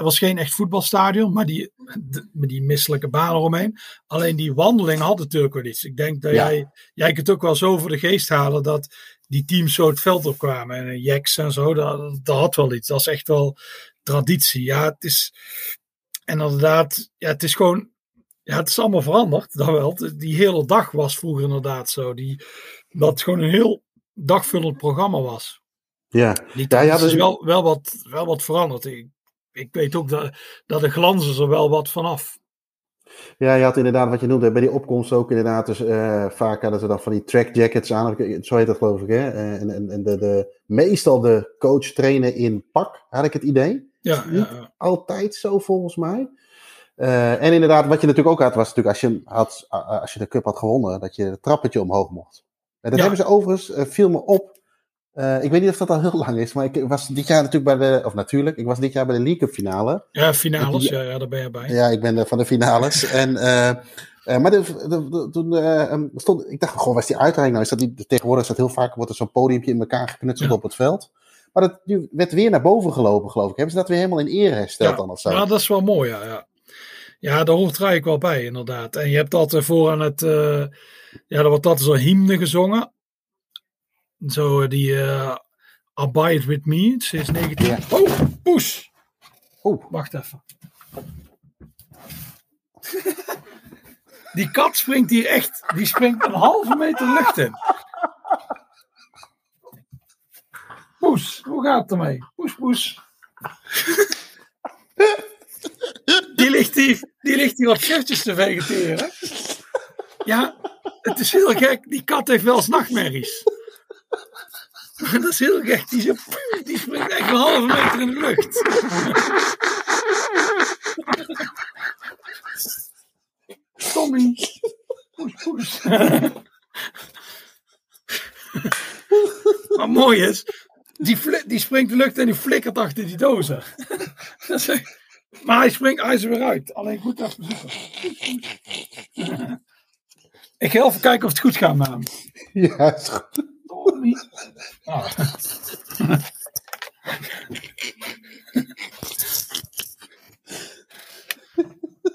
was geen echt voetbalstadion, maar die, met die misselijke baan eromheen. Alleen die wandeling had natuurlijk wel iets. Ik denk dat Ja. jij, jij kunt ook wel zo voor de geest halen dat die teams zo het veld opkwamen. En Jacks en zo, dat, dat had wel iets. Dat is echt wel traditie. Ja, het is. En inderdaad, ja, het is gewoon. Ja, het is allemaal veranderd. Dat wel. Die hele dag was vroeger inderdaad zo. Die, dat het gewoon een heel dagvullend programma was. Ja, Die Ja, ja, is dat- wel, wel, wat, wel wat veranderd. Ik, ik weet ook dat, dat de glanzen er wel wat vanaf. Ja, je had inderdaad wat je noemde bij die opkomst ook inderdaad. Dus eh, vaak hadden ze dan van die track jackets aan. Zo heet dat geloof ik. Hè? Eh, En, en, en de, de, meestal de coach trainen in pak, had ik het idee. Ja, Niet ja, ja. altijd zo volgens mij. Eh, en inderdaad, wat je natuurlijk ook had, was natuurlijk als je, had, als je de cup had gewonnen, dat je het trappetje omhoog mocht. En dat Ja. hebben ze overigens, eh, viel me op. Eh, ik weet niet of dat al heel lang is, maar ik was dit jaar natuurlijk bij de, of natuurlijk, ik was dit jaar bij de League Cup finale. ja, finales, Die- ja, ja, daar ben je bij. Ja, ik ben van de finales. en, maar de, de- de- toen eh, em, stond, ik dacht, goh, waar is die uitreiking nou? Is dat die, tegenwoordig is dat heel vaak, wordt er zo'n podiumpje in elkaar geknutseld Ja. op het veld. Maar dat nu werd weer naar boven gelopen, geloof ik. Hebben ze dat weer helemaal in ere hersteld Ja, dan of zo? Ja, dat is wel mooi, ja. Ja, ja daar hoort eigenlijk wel bij, inderdaad. En je hebt altijd voor aan het... eh, ja, er wordt altijd zo'n hymne gezongen. Zo eh, die... eh Abide With Me, sinds 19... Ja. Oh, poes! Oeh. Wacht even. Die kat springt hier echt... Die springt een halve meter lucht in. Poes, hoe gaat het ermee? Poes, poes. Die ligt hier, die ligt hier wat shirtjes te vegeteren. Ja, het is heel gek. Die kat heeft wel eens nachtmerries. Dat is heel gek. Die, die springt echt een halve meter in de lucht. Tommy. Poes, poes. Maar mooi is, die, die springt de lucht en die flikkert achter die dozen. Dat is maar hij springt, hij is er weer uit. Alleen goed even zoeken. Ik ga even kijken of het goed gaat met hem. Ja, is goed. Tommy. Ah.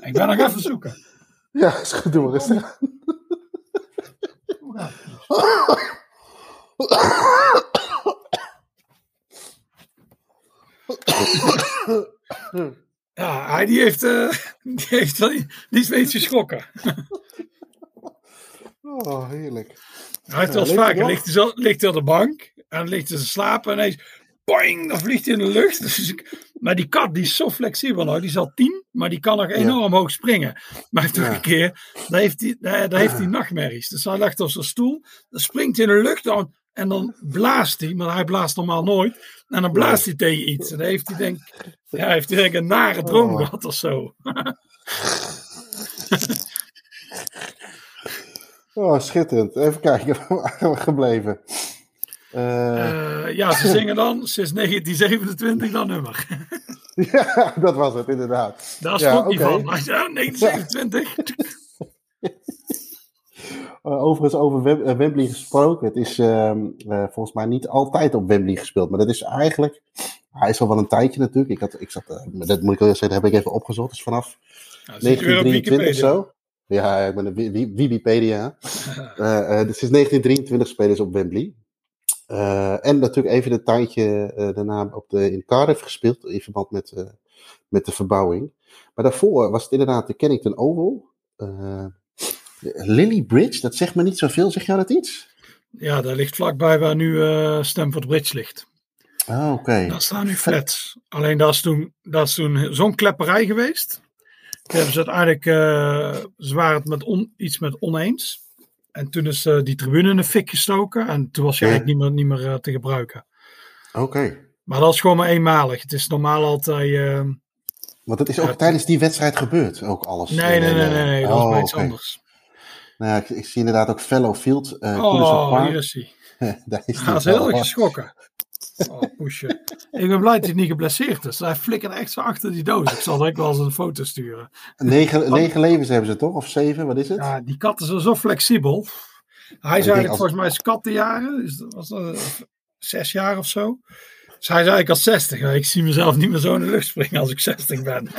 Ik ben nog even zoeken. Ja, is goed. Doe maar rustig. Ja, hij die heeft, eh, die, heeft wel, die is wel iets geschrokken. Oh, heerlijk. Hij heeft wel hij vaker, ligt hij, zo, ligt hij op de bank en dan ligt hij te slapen en ineens, boing, dan vliegt hij in de lucht. Dus ik- maar die kat die is zo flexibel nou, die is al tien, maar die kan nog enorm hoog springen. Maar hij heeft toch Ja. een keer, daar heeft hij, daar, daar heeft hij nachtmerries. Dus hij ligt op zijn stoel, dan springt hij in de lucht dan, en dan blaast hij, maar hij blaast normaal nooit. En dan blaast hij tegen iets. En dan heeft hij denk, ja, heeft hij denk een nare droom Oh. gehad of zo. Oh, schitterend. Even kijken, waar we gebleven? Uh, ja, ze zingen dan sinds 1927 dat nummer. ja, dat was het inderdaad. Daar ja, okay. van. Ja, 1927. Uh, overigens over Wem uh, Wembley gesproken. Het is uh, volgens mij niet altijd op Wembley gespeeld. Maar dat is eigenlijk... Hij is al wel een tijdje natuurlijk. Ik had, ik zat, dat moet ik wel zeggen, heb ik even opgezocht. Dus vanaf nou, 1923 zo. Ja, ik ben een Wikipedia. sinds 1923 spelen ze op Wembley. en natuurlijk even een tijdje daarna op de, in Cardiff gespeeld. In verband met, met de verbouwing. Maar daarvoor was het inderdaad de Kennington Oval. Lily Bridge, dat zegt me niet zoveel. Zeg jou dat iets? Ja, dat ligt vlakbij waar nu uh, Stamford Bridge ligt. Ah, oké. Daar staan nu flats. Alleen dat is toen, dat is toen zo'n klepperij geweest. Toen hebben ze uiteindelijk, uh, ze waren het met on, iets met oneens. En toen is uh, die tribune in de fik gestoken. En toen was je eigenlijk niet meer, niet meer te gebruiken. Oké. Maar dat is gewoon maar eenmalig. Het is normaal altijd... Want het is ook tijdens die wedstrijd gebeurd, ook alles. Nee, nee, nee, nee, nee, dat oh, is iets okay. anders. Nou ja, ik, ik, zie inderdaad ook Fellow Field. Uh, oh, hier is hij. Daar is hij. is heel erg geschrokken. Oh, poesje. ik ben blij dat hij niet geblesseerd is. Hij flikkert echt zo achter die doos. Ik zal direct wel eens een foto sturen. Negen, negen levens hebben ze toch? Of zeven? Wat is het? Ja, die kat is zo flexibel. Hij is eigenlijk als... volgens mij zijn kattenjaren. Dus was dat, uh, zes jaar of zo. Dus hij is eigenlijk al 60. Ik zie mezelf niet meer zo in de lucht springen als ik 60 ben.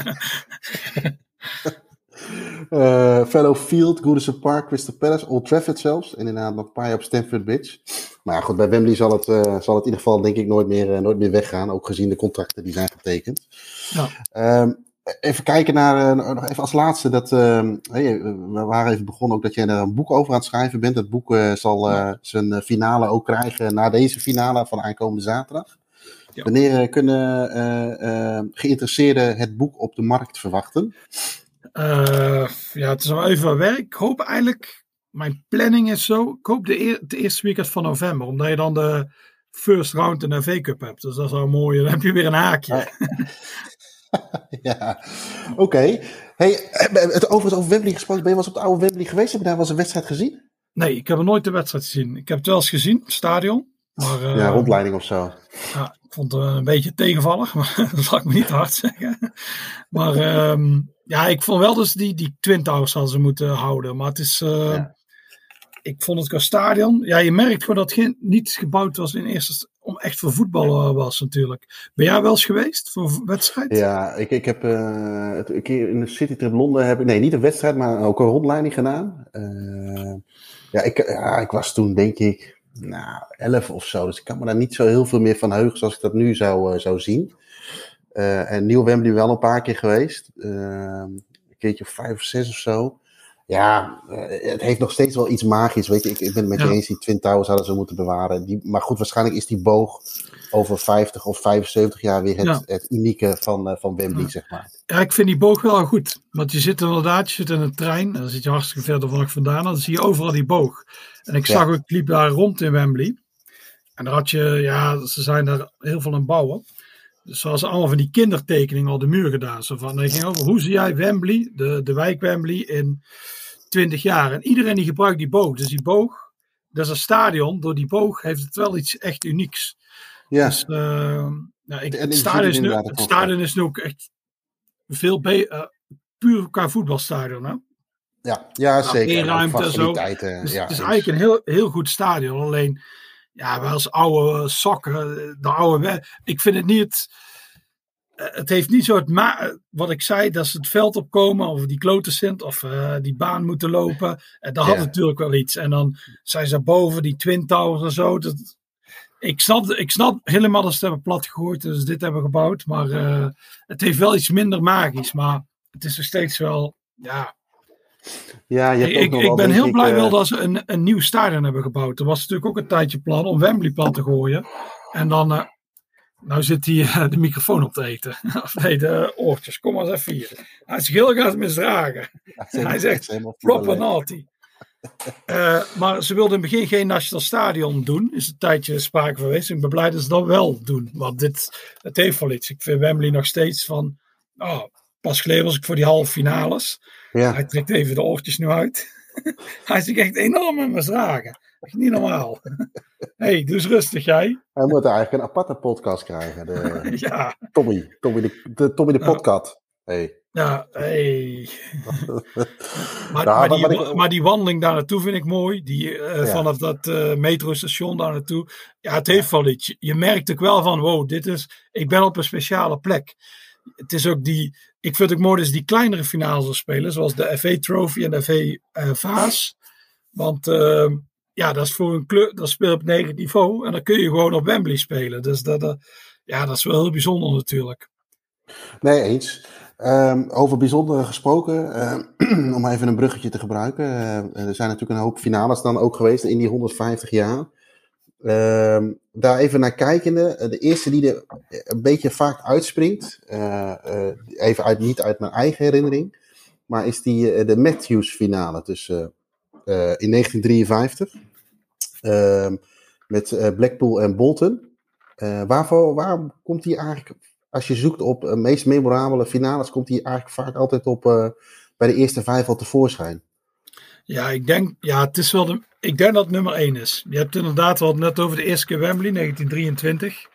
Uh, Fellow Field, Goodison Park, Crystal Palace, Old Trafford zelfs. En inderdaad nog een paar jaar op Stamford Bridge. Maar ja, goed, bij Wembley zal het, uh, zal het in ieder geval denk ik nooit meer, uh, nooit meer weggaan. Ook gezien de contracten die zijn getekend. Ja. Um, even kijken naar, nog even als laatste. Dat, ehm, we waren even begonnen ook dat jij er een boek over aan het schrijven bent. Dat boek zal zijn finale ook krijgen na deze finale van aankomende zaterdag. Ja. Wanneer kunnen geïnteresseerden het boek op de markt verwachten? Uh, ja, het is nog even werk. Ik hoop eigenlijk, mijn planning is zo. Ik hoop de, eer, de eerste weekend van november, omdat je dan de first round in de V Cup hebt. Dus dat is wel mooi. Dan heb je weer een haakje. ja, oké. Okay. Hey, het overigens over Wembley gesproken. Ben je wel eens op de oude Wembley geweest? Heb je daar wel eens een wedstrijd gezien? Nee, ik heb er nooit de wedstrijd gezien. Ik heb het wel eens gezien, het stadion. Maar, uh, ja, rondleiding of zo. Ja, ik vond het een beetje tegenvallig, maar dat zal ik me niet hard zeggen. Maar um, ja, ik vond wel dus die, die Twin Towers hadden ze moeten houden. Maar het is. Uh, ja. Ik vond het qua stadion. Ja, je merkt gewoon dat het niet gebouwd was in eerste om echt voor voetbal uh, was natuurlijk. Ben jij wel eens geweest voor een wedstrijd? Ja, ik, ik heb uh, een keer in de City Trip Londen heb nee niet een wedstrijd, maar ook een rondleiding gedaan. ja, ik, ja, ik was toen denk ik, nou, elf of zo. Dus ik kan me daar niet zo heel veel meer van heugen zoals ik dat nu zou, zou zien. Uh, en Nieuw Wembley wel een paar keer geweest. Uh, een keertje of vijf of zes of zo. Ja, uh, het heeft nog steeds wel iets magisch. Weet je, ik, ik ben het met je eens, die Twin Towers hadden ze moeten bewaren. Die, maar goed, waarschijnlijk is die boog over 50 of 75 jaar weer het, ja. het unieke van, van Wembley, ja. zeg maar. Ja, ik vind die boog wel goed. Want je zit inderdaad, je zit in een trein. En dan zit je hartstikke verder van vandaan. Dan zie je overal die boog. En ik zag ook, ik liep daar rond in Wembley. En daar had je, ja, ze zijn daar heel veel aan bouwen. Dus zoals ze allemaal van die kindertekeningen al de muur gedaan. Zo van, ging over, hoe zie jij Wembley, de, de wijk Wembley, in 20 jaar? En iedereen die gebruikt die boog. Dus die boog, dat is een stadion. Door die boog heeft het wel iets echt unieks. Ja. Dus, uh, nou, ik, het, stadion is, nu, het stadion is nu ook echt veel beter, uh, puur qua voetbalstadion. Hè? Ja, ja nou, zeker. ruimte en zo. Dus, ja, het is eigenlijk een heel, heel goed stadion. Alleen ja, wel als oude sokken, de oude. Ik vind het niet. Eh, het heeft niet zo het ma wat ik zei, dat ze het veld opkomen of die kloten zijn of uh, die baan moeten lopen. En eh, dat had ja. natuurlijk wel iets. En dan zijn ze boven die Twin Towers en zo. Dat, ik, snap, ik snap helemaal dat ze het hebben plat gegooid, dus dit hebben gebouwd. Maar uh, het heeft wel iets minder magisch. Maar het is nog steeds wel, ja, ja, je hebt ik, nog ik ben heel blij uh... wel dat ze een, een nieuw stadion hebben gebouwd. Er was natuurlijk ook een tijdje plan om Wembley plat te gooien. En dan, uh, nou zit hij uh, de microfoon op te eten. of nee, de oortjes. Kom maar eens even hier. Hij is heel gaat misdragen. Ja, hij zegt, proper naughty. maar ze wilden in het begin geen nationaal stadion doen. Is een tijdje sprake geweest. Ik ben blij dat ze dat wel doen. Want dit, het heeft wel iets. Ik vind Wembley nog steeds van... Oh, pas geleden was ik voor die halve finales. Ja. Hij trekt even de oortjes nu uit. Hij is echt enorm in mijn zagen. Echt niet normaal. hey, dus rustig jij. Hij moet eigenlijk een aparte podcast krijgen. De, ja. Tommy, Tommy de, de, Tommy de podcast. Hey. Ja, hey. maar, nou, maar, die, ik... maar, die, wandeling daar naartoe vind ik mooi. Die, uh, ja. Vanaf dat uh, metrostation daar naartoe. Ja, het heeft wel iets. Je merkt ook wel van, wow, dit is, ik ben op een speciale plek. Het is ook die, ik vind het ook mooi dat ze die kleinere finales spelen. Zoals de FA Trophy en de FA uh, Vaas. Want ehm, ja, dat is voor een club, dat speelt op negen niveau. En dan kun je gewoon op Wembley spelen. Dus dat, ja, dat is wel heel bijzonder natuurlijk. Nee, eens. Um, over bijzondere gesproken, uh, om even een bruggetje te gebruiken. Uh, er zijn natuurlijk een hoop finales dan ook geweest in die 150 jaar. Uh, daar even naar kijkende, de eerste die er een beetje vaak uitspringt, even uit, niet uit mijn eigen herinnering, maar is die, de Matthews finale tussen, in 1953 ehm, met Blackpool en Bolton. waarvoor, waar komt die eigenlijk als je zoekt op uh, meest memorabele finales, komt hij eigenlijk vaak altijd op bij de eerste vijf al tevoorschijn. Ja, ik denk, ja, het is wel de, ik denk dat het nummer één is. Je hebt inderdaad wel net over de eerste keer Wembley, 1923.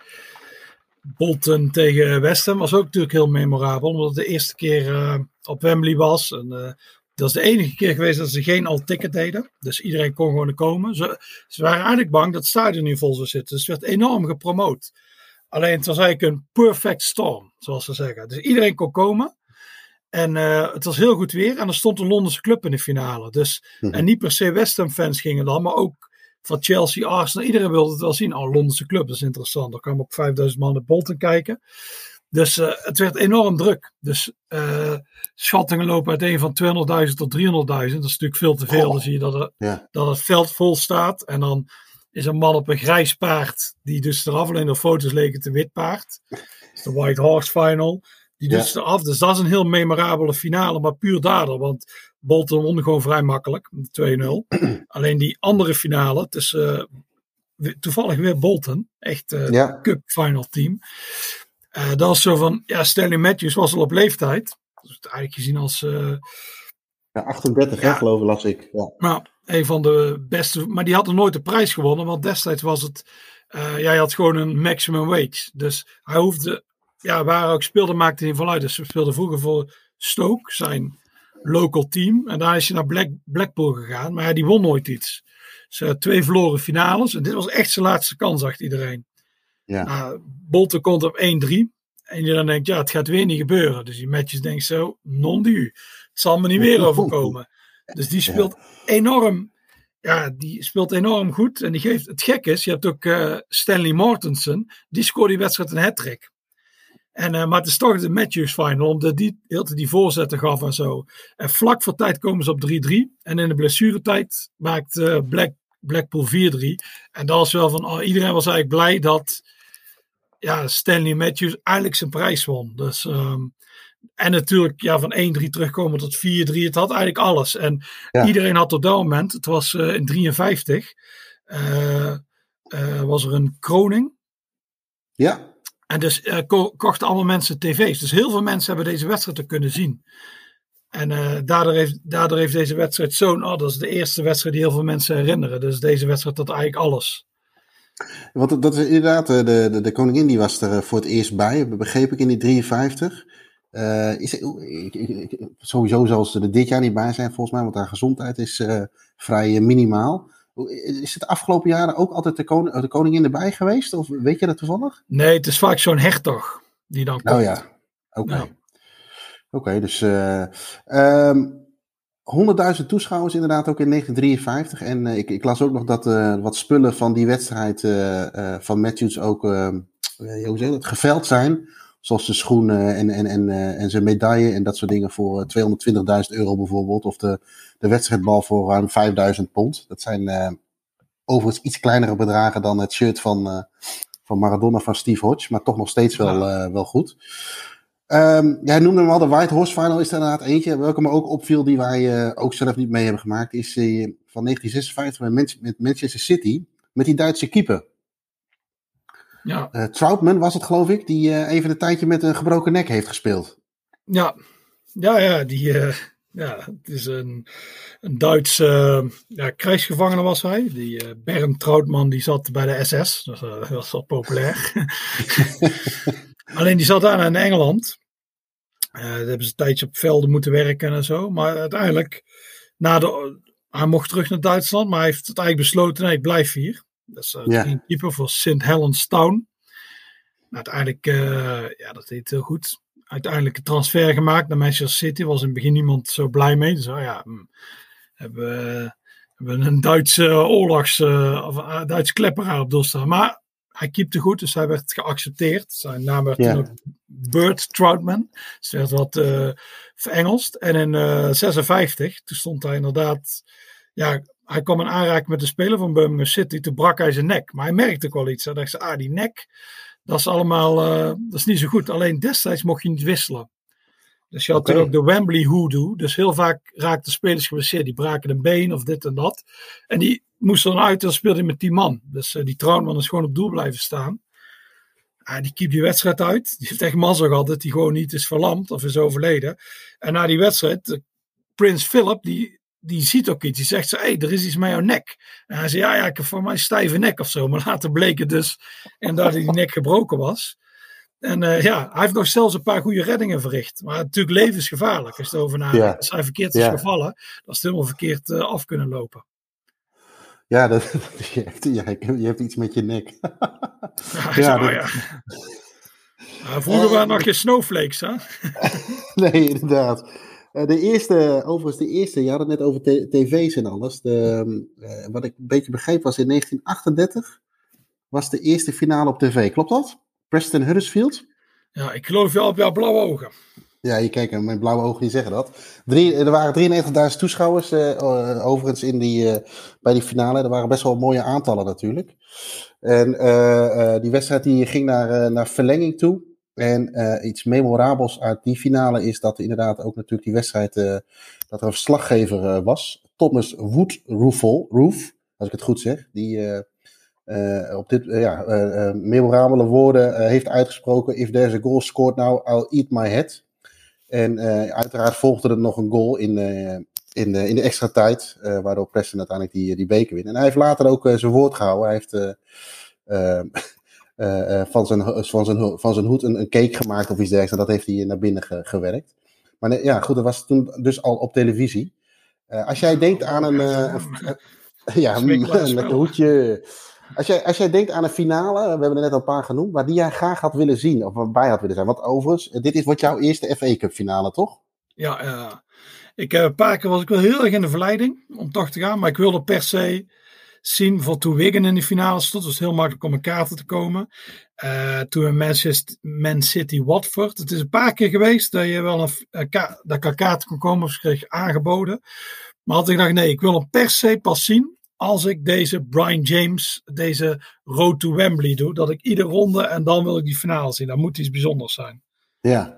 Bolton tegen West Ham was ook natuurlijk heel memorabel, omdat het de eerste keer uh, op Wembley was. En, dat is de enige keer geweest dat ze geen al-ticket deden. Dus iedereen kon gewoon komen. Ze, ze waren eigenlijk bang dat het stadion nu vol zou zitten. Dus het werd enorm gepromoot. Alleen het was eigenlijk een perfect storm, zoals ze zeggen. Dus iedereen kon komen. En uh, het was heel goed weer. En er stond een Londense club in de finale. Dus, mm En niet per se West Ham fans gingen dan, maar ook van Chelsea, Arsenal. Iedereen wilde het wel zien. Oh, Londense club, dat is interessant. Er kwamen ook 5000 man naar Bolton kijken. Dus uh, het werd enorm druk. Dus uh, schattingen lopen uiteen van 200.000 tot 300.000. Dat is natuurlijk veel te veel. Dan zie je dat, er, ja. dat het veld vol staat. En dan is een man op een grijs paard, die dus eraf alleen op foto's leek het een wit paard. Dat is de White Horse Final. Die dus ja. eraf. Dus dat is een heel memorabele finale, maar puur daardoor. Want Bolton won gewoon vrij makkelijk, 2-0. alleen die andere finale, is uh, toevallig weer Bolton. Echt uh, ja. cup final team. Uh, dat was zo van, ja, Stanley Matthews was al op leeftijd. Dus het eigenlijk gezien als... ja, 38 ja. hè, geloof ik, las ik. Ja. Nou, een van de beste. Maar die had er nooit de prijs gewonnen. Want destijds was het. Hij had gewoon een maximum wage. Dus hij hoefde. Ja, waar ook speelde, maakte hij vanuit. Dus ze speelde vroeger voor Stoke, zijn local team. En daar is hij naar Black, Blackpool gegaan. Maar ja, die won nooit iets. Ze twee verloren finales. En dit was echt zijn laatste kans, zag iedereen. Ja. Nou, Bolton komt op 1-3. En je dan denkt, ja, het gaat weer niet gebeuren. Dus die matches denkt zo, non du. Het zal me niet weer overkomen. Dus die speelt enorm. Ja, die speelt enorm goed. En die geeft. Het gek is, je hebt ook uh, Stanley Mortensen. Die scoort die wedstrijd een hat-trick. En, uh, maar het is toch de Matthews final, omdat die heel die voorzetten gaf en zo. En vlak voor tijd komen ze op 3-3. En in de blessuretijd maakt uh, Black, Blackpool 4-3. En dat was wel van, oh, iedereen was eigenlijk blij dat ja, Stanley Matthews eigenlijk zijn prijs won. Dus um, en natuurlijk ja, van 1-3 terugkomen tot 4-3. Het had eigenlijk alles. En ja. iedereen had op dat moment, het was uh, in 53, uh, uh, was er een kroning. Ja. En dus ko kochten allemaal mensen tv's. Dus heel veel mensen hebben deze wedstrijd te kunnen zien. En daardoor, heeft, daardoor heeft deze wedstrijd zo'n. Oh, dat is de eerste wedstrijd die heel veel mensen herinneren. Dus deze wedstrijd had eigenlijk alles. Want dat is inderdaad, de, de, de koningin die was er voor het eerst bij, begreep ik in die 53. Uh, is, ik, sowieso zal ze er dit jaar niet bij zijn, volgens mij, want haar gezondheid is vrij minimaal. Is het de afgelopen jaren ook altijd de, koning, de koningin erbij geweest? Of weet je dat toevallig? Nee, het is vaak zo'n hertog die dan komt. Oh ja, oké. Okay. Ja. Oké, okay, dus um, 100.000 toeschouwers inderdaad ook in 1953. En ik, ik, las ook nog dat wat spullen van die wedstrijd van Matthews ook, hoe zeg dat, geveld zijn Zoals de schoenen en, en, en, uh, en zijn medaille en dat soort dingen voor 220.000 euro bijvoorbeeld. Of de, de wedstrijdbal voor ruim 5000 pond. Dat zijn uh, overigens iets kleinere bedragen dan het shirt van, uh, van Maradona van Steve Hodge. Maar toch nog steeds wel, wel goed. Um, jij noemde hem al, de White Horse Final is er inderdaad eentje. Welke me ook opviel, die wij ook zelf niet mee hebben gemaakt, is van 1956 met, met Manchester City. Met die Duitse keeper. Ja. Uh, Troutman was het, geloof ik, die uh, even een tijdje met een gebroken nek heeft gespeeld. Ja, ja, ja die, uh, Ja, het is een, een Duitse ja, krijgsgevangene was hij. Die Bernd Trautmann die zat bij de SS. Dat, dat was wel populair. Alleen die zat daar in Engeland. Daar hebben ze een tijdje op velden moeten werken en zo. Maar uiteindelijk, na de, hij mocht terug naar Duitsland. Maar hij heeft het eigenlijk besloten, nee, ik blijf hier. Dat is uh, ja. keeper voor St. Helens Town. uiteindelijk, ja, dat deed heel goed uiteindelijk een transfer gemaakt naar Manchester City. Was in het begin niemand zo blij mee. Dus oh ja, hm, hebben, hebben een Duitse oorlogs, uh, of uh, Duitse klepper op doelstaan. Maar hij keepte goed, dus hij werd geaccepteerd. Zijn naam werd ook Bert Troutman. Dus werd wat uh, verengelst. En in uh, 56, toen stond hij inderdaad... Ja, hij kwam in aanraking met de speler van Birmingham City. Toen brak hij zijn nek. Maar hij merkte ook wel iets. Hij dacht, ah, die nek dat is allemaal, uh, dat is niet zo goed. Alleen destijds mocht je niet wisselen. Dus je had okay. ook de Wembley hoodoo. Dus heel vaak raakten spelers geblesseerd. Die braken een been of dit en dat. En die moesten dan uit en speelde met die man. Dus uh, die Trautman is gewoon op doel blijven staan. Uh, die keep die wedstrijd uit. Die heeft echt mazzel gehad dat hij gewoon niet is verlamd of is overleden. En na die wedstrijd, Prins Philip, die die ziet ook iets. Die zegt ze, hé, hey, er is iets met jouw nek. En hij zei, ja, ja, ik heb voor mij een stijve nek of zo. Maar later bleek het dus en dat die nek gebroken was. En uh, ja, hij heeft nog zelfs een paar goede reddingen verricht. Maar natuurlijk levensgevaarlijk als je over. Ja. Als hij verkeerd is ja. gevallen, dan is het helemaal verkeerd uh, af kunnen lopen. Ja, dat, je, hebt, je hebt iets met je nek. ja, ja, dat... ja. vroeger waren nog geen snowflakes, hè? nee, inderdaad. Eh, de eerste, overigens de eerste, je had het net over tv's en alles. De, uh, wat ik een beetje begreep was in 1938 was de eerste finale op tv. Klopt dat? Preston Huddersfield? Ja, ik geloof wel op jouw blauwe ogen. Ja, je kijkt, mijn blauwe ogen die zeggen dat. Drie, er waren 93.000 toeschouwers uh, overigens in die, bij die finale. Er waren best wel mooie aantallen natuurlijk. En die wedstrijd die ging naar, naar verlenging toe. En uh, iets memorabels uit die finale is dat inderdaad ook natuurlijk die wedstrijd, uh, dat er een verslaggever uh, was. Thomas Woodroofel, Roof, als ik het goed zeg, die op dit ja, memorabele woorden heeft uitgesproken: If there's a goal scored now, I'll eat my head. En uiteraard volgde er nog een goal in, in, de, in de extra tijd, waardoor Preston uiteindelijk die, die beker wint. En hij heeft later ook zijn woord gehouden. Hij heeft uh, van, zijn, van, zijn, van zijn hoed een, een cake gemaakt of iets dergelijks. En dat heeft hij naar binnen ge, gewerkt. Maar nee, ja, goed, dat was toen dus al op televisie. Uh, als jij denkt aan een. Uh, ja, een lekker hoedje. Als jij, als jij denkt aan een finale, we hebben er net al een paar genoemd, waar die jij graag had willen zien of waarbij had willen zijn. Want overigens, dit is wat jouw eerste FA Cup finale, toch? Ja, ja. Ik, een paar keer was ik wel heel erg in de verleiding om toch te gaan, maar ik wilde per se zien voor toen Wigan in de finale stond. Was heel makkelijk om een kaarten te komen. Uh, toen Manchester, Man City Watford. Het is een paar keer geweest dat je wel een, dat ik kaarten kon komen of kreeg aangeboden. Maar had ik gedacht, nee, ik wil hem per se pas zien als ik deze Brian James, deze Road to Wembley doe. Dat ik iedere ronde en dan wil ik die finale zien. Dat moet iets bijzonders zijn. Ja,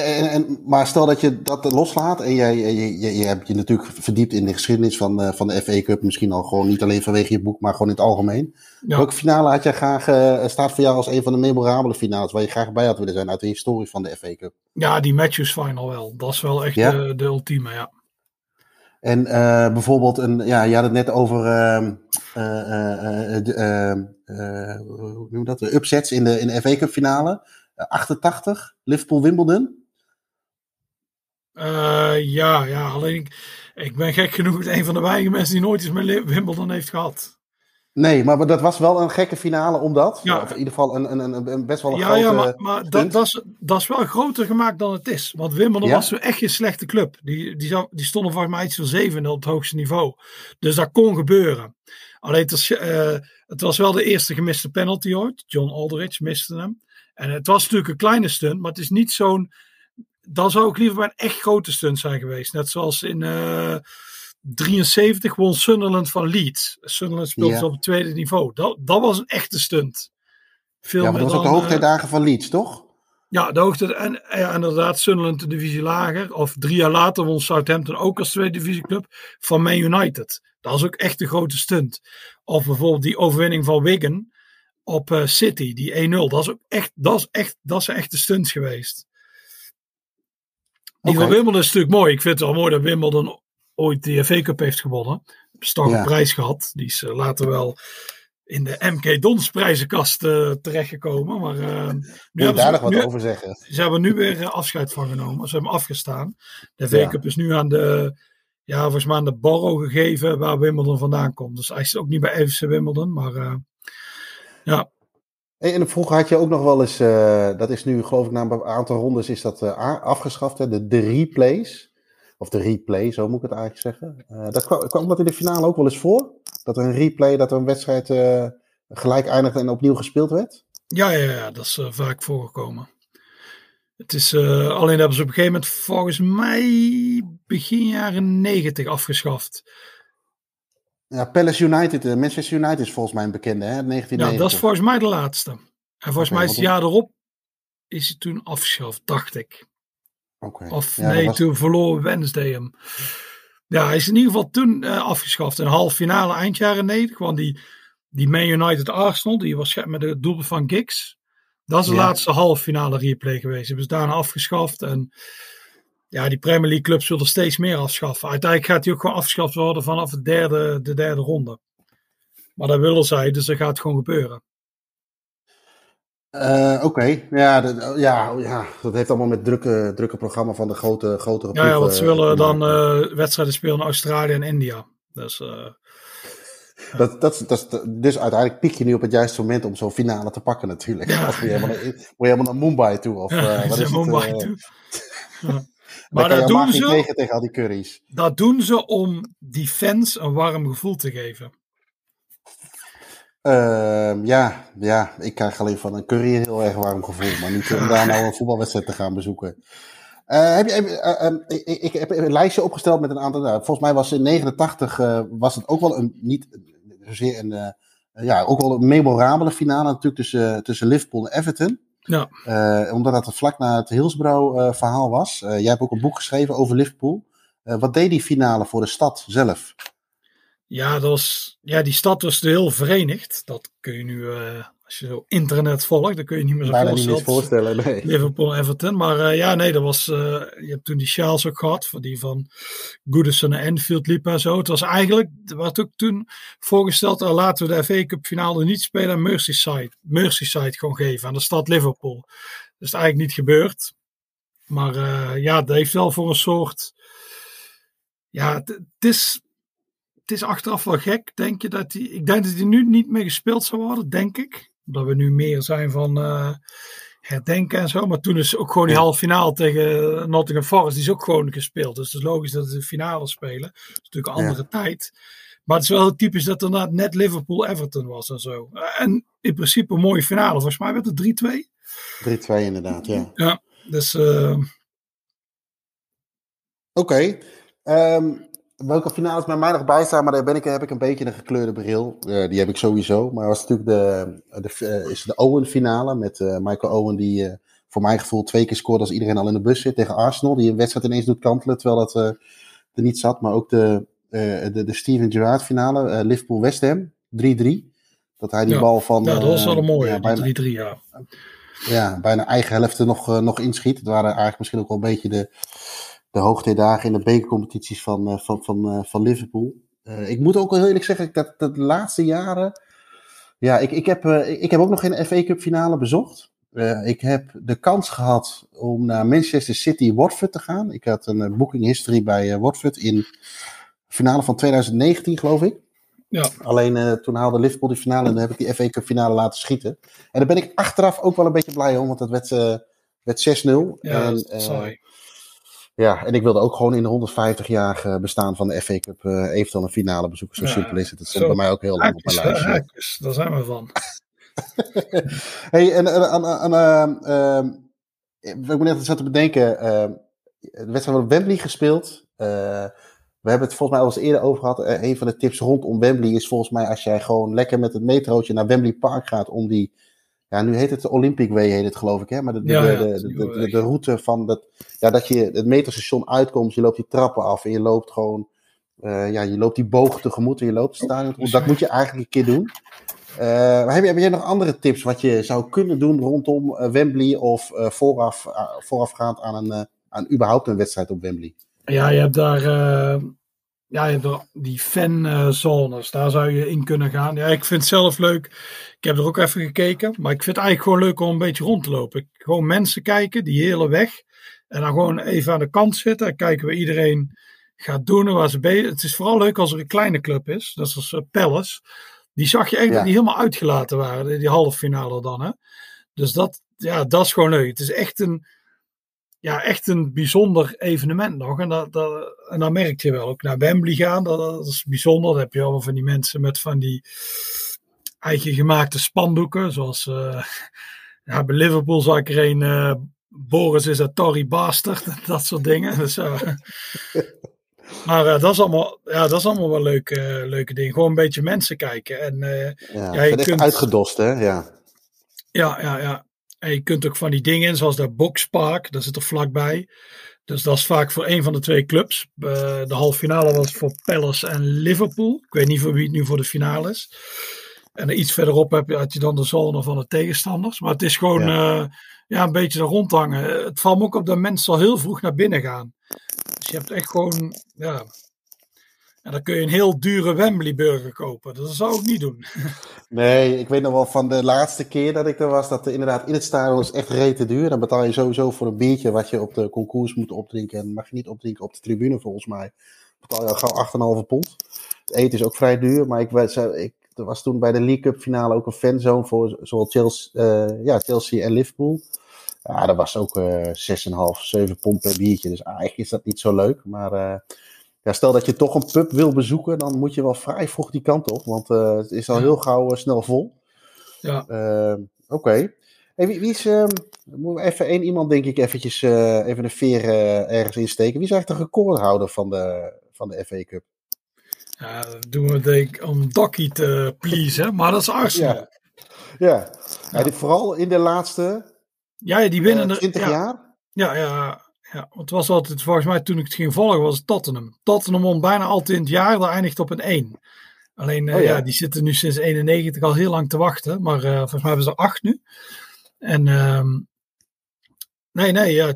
en, en, maar stel dat je dat loslaat en jij, je, je, je hebt je natuurlijk verdiept in de geschiedenis van, uh, van de FA Cup. Misschien al gewoon niet alleen vanwege je boek, maar gewoon in het algemeen. Ja. Welke finale had jij graag, uh, staat voor jou als een van de memorabele finales waar je graag bij had willen zijn uit de historie van de FA Cup? Ja, die Matthews Final wel. Dat is wel echt ja? de, de ultieme, ja. En uh, bijvoorbeeld, een, ja, je had het net over ehm, ehm, hoe noem dat? de upsets in de, in de FA Cup finale. 88, Liverpool-Wimbledon. Uh, ja, ja, alleen ik, ik ben gek genoeg een van de weinige mensen die nooit eens met Wimbledon heeft gehad. Nee, maar, dat was wel een gekke finale omdat. Ja. Of in ieder geval een, een, een best wel een ja, grote... Ja, maar, maar dat, dat, is, dat is wel groter gemaakt dan het is. Want Wimbledon ja? was zo echt geen slechte club. Die, die, zou, die stonden volgens mij iets van zevende op het hoogste niveau. Dus dat kon gebeuren. Alleen het was, uh, het was wel de eerste gemiste penalty ooit. John Aldridge miste hem. En het was natuurlijk een kleine stunt, maar het is niet zo'n dan zou ik liever bij een echt grote stunt zijn geweest. Net zoals in uh, 73 won Sunderland van Leeds. Sunderland speelde ja. op het tweede niveau. Dat, dat was een echte stunt. Veel ja, maar dat was ook de hoogtijdagen uh, van Leeds, toch? Ja, de hoogte. En ja, inderdaad, Sunderland de divisie lager. Of drie jaar later won Southampton ook als tweede divisieclub van Man United. Dat is ook echt een grote stunt. Of bijvoorbeeld die overwinning van Wigan op uh, City, die 1-0. Dat is ook echt, dat is echt, dat is echt de stunt geweest. Die van Wimbledon is natuurlijk mooi. Ik vind het wel mooi dat Wimbledon ooit de FA Cup heeft gewonnen. Een prijs gehad. Die is uh, later wel in de MK Dons prijzenkast uh, terechtgekomen. Maar uh, nu hebben daar ze, nog wat over zeggen. Ze hebben nu weer afscheid van genomen. Ze hebben afgestaan. De FA Cup is nu aan de, ja, volgens mij aan de Borough gegeven waar Wimbledon vandaan komt. Dus hij is ook niet bij FC Wimbledon. Maar ja, en vroeger had je ook nog wel eens, uh, dat is nu geloof ik na een aantal rondes is dat uh, afgeschaft, hè? De, replays. Of de replay, zo moet ik het eigenlijk zeggen. Uh, dat kwam, kwam dat in de finale ook wel eens voor? Dat een replay, dat een wedstrijd gelijk eindigde en opnieuw gespeeld werd? Ja, ja, ja dat is vaak voorgekomen. Het is, alleen hebben ze op een gegeven moment volgens mij begin jaren negentig afgeschaft. Ja, Palace United, uh, Manchester United is volgens mij een bekende, hè? 1990. Ja, dat is volgens mij de laatste. En volgens mij is het jaar erop is hij toen afgeschaft, dacht ik. Okay. Of nee, toen verloor Wednesday hem. Ja, hij is in ieder geval toen uh, afgeschaft. Een half finale eind jaren 90. Want die, die Man United Arsenal, die was met de doelpunt van Giggs. Dat is de laatste halve finale replay geweest. Hebben ze daarna afgeschaft. En ja, die Premier League clubs zullen steeds meer afschaffen. Uiteindelijk gaat hij ook gewoon afgeschaft worden vanaf de derde, de derde ronde. Maar dat willen zij, dus dat gaat gewoon gebeuren. Uh, Oké, ja, ja, ja, dat heeft allemaal met drukke, drukke programma van de grote, grotere Ja, ja want ze willen dan uh, wedstrijden spelen in Australië en India. Dus, uh, dat, dat, dat, dus uiteindelijk piek je nu op het juiste moment om zo'n finale te pakken natuurlijk. Ja, Als moet, je helemaal naar, moet je helemaal naar Mumbai toe? Of, ja, wat is Mumbai het, toe. Maar dat doen ze. Tegen, tegen al die curry's. Dat doen ze om die fans een warm gevoel te geven. Uh, ja, ja, ik krijg alleen van een curry een heel erg warm gevoel. Maar niet om daar nou een voetbalwedstrijd te gaan bezoeken. Uh, heb je, uh, uh, ik, ik, heb een lijstje opgesteld met een aantal. Nou, volgens mij was in 89 was het ook wel een niet zozeer een ja, ook wel een memorabele finale natuurlijk tussen, tussen Liverpool en Everton. Ja. Uh, omdat dat vlak na het Hillsborough verhaal was. jij hebt ook een boek geschreven over Liverpool. wat deed die finale voor de stad zelf? Ja, dat was, ja, die stad was heel verenigd. Dat kun je nu, als je zo internet volgt, dan kun je niet meer zo Bijna voorstellen. Niet voorstellen nee. Liverpool Everton. Maar uh, ja, nee, dat was, uh, je hebt toen die sjaals ook gehad, voor die van Goodison naar Enfield liepen en zo. Het was eigenlijk, er werd ook toen voorgesteld, uh, laten we de FA Cup finale niet spelen aan Merseyside. Merseyside gewoon geven aan de stad Liverpool. Dat is eigenlijk niet gebeurd. Maar ja, dat heeft wel voor een soort, ja, het is het is achteraf wel gek, denk je dat die. Ik denk dat die nu niet meer gespeeld zou worden, denk ik. Omdat we nu meer zijn van uh, herdenken en zo. Maar toen is ook gewoon die halve finale tegen Nottingham Forest. Die is ook gewoon gespeeld. Dus het is logisch dat ze de finale spelen. Dat is natuurlijk een andere ja. tijd. Maar het is wel heel typisch dat er net Liverpool-Everton was en zo. En in principe een mooie finale. Volgens mij werd het 3-2. 3-2 inderdaad, ja. Ja, dus... Uh... Oké. Okay. Um, welke finales bij mij nog bij staan, maar daar ben ik, heb ik een beetje een gekleurde bril. Uh, die heb ik sowieso. Maar was natuurlijk de, de, uh, is de Owen finale met uh, Michael Owen die voor mijn gevoel twee keer scoort als iedereen al in de bus zit tegen Arsenal. Die een wedstrijd ineens doet kantelen terwijl dat er niet zat. Maar ook de, de, de Steven Gerrard finale, Liverpool-West Ham, 3-3. Dat hij die ja, bal van... Ja, dat was wel een mooie, ja, bijna, 3-3 ja. Ja, bijna eigen helft nog, nog inschiet. Het waren eigenlijk misschien ook wel een beetje de de hoogtijdagen in de bekercompetities van, uh, van, van, uh, van Liverpool. Uh, ik moet ook wel eerlijk zeggen dat, dat de laatste jaren. Ja, ik, ik, heb, ik heb ook nog geen FA Cup finale bezocht. ik heb de kans gehad om naar Manchester City Watford te gaan. Ik had een booking history bij Watford in finale van 2019, geloof ik. Ja. Alleen toen haalde Liverpool die finale en dan heb ik die FA Cup finale laten schieten. En daar ben ik achteraf ook wel een beetje blij om, want dat werd, werd 6-0. Ja, en, sorry. Ja, en ik wilde ook gewoon in de 150 jaar bestaan van de FA Cup uh, eventueel een finale bezoeken. Zo ja, simpel is het. Dat stond bij mij ook heel lang op mijn lijstje. Haakjes, daar zijn we van. hey, en aan, aan, aan uh, ik moet net zat te bedenken, uh, de wedstrijd wordt Wembley gespeeld. Uh, we hebben het volgens mij al eens eerder over gehad. een van de tips rondom Wembley is volgens mij als jij gewoon lekker met het metrootje naar Wembley Park gaat om die ja, nu heet het de Olympic Way, heet het geloof ik, hè? Maar de, de, ja, ja, de, de, de, route van dat, ja, dat je het metrostation uitkomt, je loopt die trappen af en je loopt gewoon, uh, ja, je loopt die boog tegemoet en je loopt het stadion Dat moet je eigenlijk een keer doen. Uh, heb, je, heb jij nog andere tips wat je zou kunnen doen rondom uh, Wembley of vooraf, voorafgaand aan een, aan überhaupt een wedstrijd op Wembley. Ja, je hebt daar, ja, hebt die fanzones. Daar zou je in kunnen gaan. Ja, ik vind het zelf leuk. Ik heb er ook even gekeken. Maar ik vind het eigenlijk gewoon leuk om een beetje rond te lopen. Gewoon mensen kijken, die hele weg. En dan gewoon even aan de kant zitten. En kijken waar iedereen gaat doen en waar ze bezig Het is vooral leuk als er een kleine club is. Dat is als uh, Palace. Die zag je echt dat die helemaal uitgelaten waren. Die halve finale dan. Hè? Dus dat, ja, dat is gewoon leuk. Het is echt een, ja, echt een bijzonder evenement nog. En dat, dat, en dan merk je wel ook naar Wembley gaan. Dat, dat is bijzonder. Dan heb je allemaal van die mensen met van die eigen gemaakte spandoeken. Zoals uh, ja, bij Liverpool zag ik er een. Uh, Boris is een Tory Bastard. Dat soort dingen. Dus, uh, maar dat, is allemaal, ja, dat is allemaal wel leuke, leuke dingen. Gewoon een beetje mensen kijken. En, ja, ja, je kunt... uitgedost, hè? Ja. Ja, ja, ja. En je kunt ook van die dingen, zoals dat Boxpark, dat zit er vlakbij. Dus dat is vaak voor een van de twee clubs. Uh, de halve finale was voor Palace en Liverpool. Ik weet niet voor wie het nu voor de finale is. En iets verderop heb je, had je dan de zone van de tegenstanders. Maar het is gewoon ja. Uh, ja een beetje er rondhangen. Het valt me ook op dat mensen al heel vroeg naar binnen gaan. Dus je hebt echt gewoon, ja, en dan kun je een heel dure Wembley burger kopen. Dat zou ik niet doen. Nee, ik weet nog wel van de laatste keer dat ik er was, dat er inderdaad in het stadion is echt rete duur. Dan betaal je sowieso voor een biertje wat je op de concours moet opdrinken. En mag je niet opdrinken op de tribune volgens mij. Betaal je al gauw 8,5 pond. Het eten is ook vrij duur, maar ik, ik, er was toen bij de League Cup finale ook een fanzone voor zowel Chelsea, uh, ja, Chelsea en Liverpool. Ja, dat was ook uh, 6,5, 7 pond per biertje. Dus eigenlijk is dat niet zo leuk. Maar uh, ja, stel dat je toch een pub wil bezoeken, dan moet je wel vrij vroeg die kant op. Want uh, het is al heel gauw uh, snel vol. Ja. Uh, Oké. Okay. Hey, wie, wie, is, moeten we even één iemand denk ik eventjes even een veer ergens insteken. Wie is eigenlijk de recordhouder van de, van de FA Cup? Ja, dat doen we denk ik om Dokkie te pleasen, maar dat is Arsenal. Ja, ja. ja. ja vooral in de laatste ja, die winnen 20 jaar. Ja, ja, ja, want het was altijd, volgens mij toen ik het ging volgen, was het Tottenham. Tottenham om bijna altijd in het jaar, daar eindigt op een 1. Alleen, uh, oh, ja. ja. die zitten nu sinds 91 al heel lang te wachten. Maar uh, volgens mij hebben ze er 8 nu. En um, nee, nee, ja,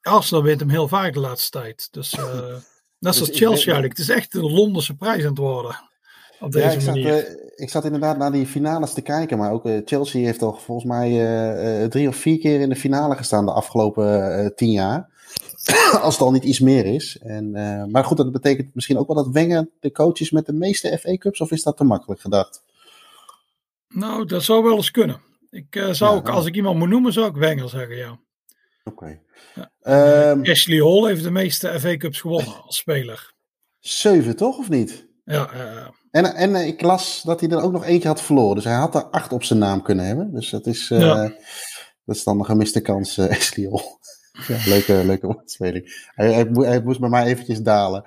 Arsenal wint hem heel vaak de laatste tijd. Dus uh, net zoals dus Chelsea eigenlijk. Het is echt een Londense prijs aan het worden. Op deze ja, ik manier. Zat, uh, ik zat inderdaad naar die finales te kijken. Maar ook uh, Chelsea heeft al volgens mij uh, drie of vier keer in de finale gestaan de afgelopen tien jaar. Als het al niet iets meer is. En, maar goed, dat betekent misschien ook wel dat Wenger de coach is met de meeste FA Cups. Of is dat te makkelijk gedacht? Nou, dat zou wel eens kunnen. Ik zou ja, ook, als ik iemand moet noemen, zou ik Wenger zeggen, ja. Oké. Okay. Ja. Um, Ashley Hall heeft de meeste FA Cups gewonnen als speler. Zeven, toch? Of niet? Ja, uh, en, en ik las dat hij er ook nog eentje had verloren. Dus hij had er acht op zijn naam kunnen hebben. Dus dat is, uh, ja. dat is dan een gemiste kans, uh, ja, leuke, leuke woordspeling. Hij, hij, hij, moest bij mij eventjes dalen.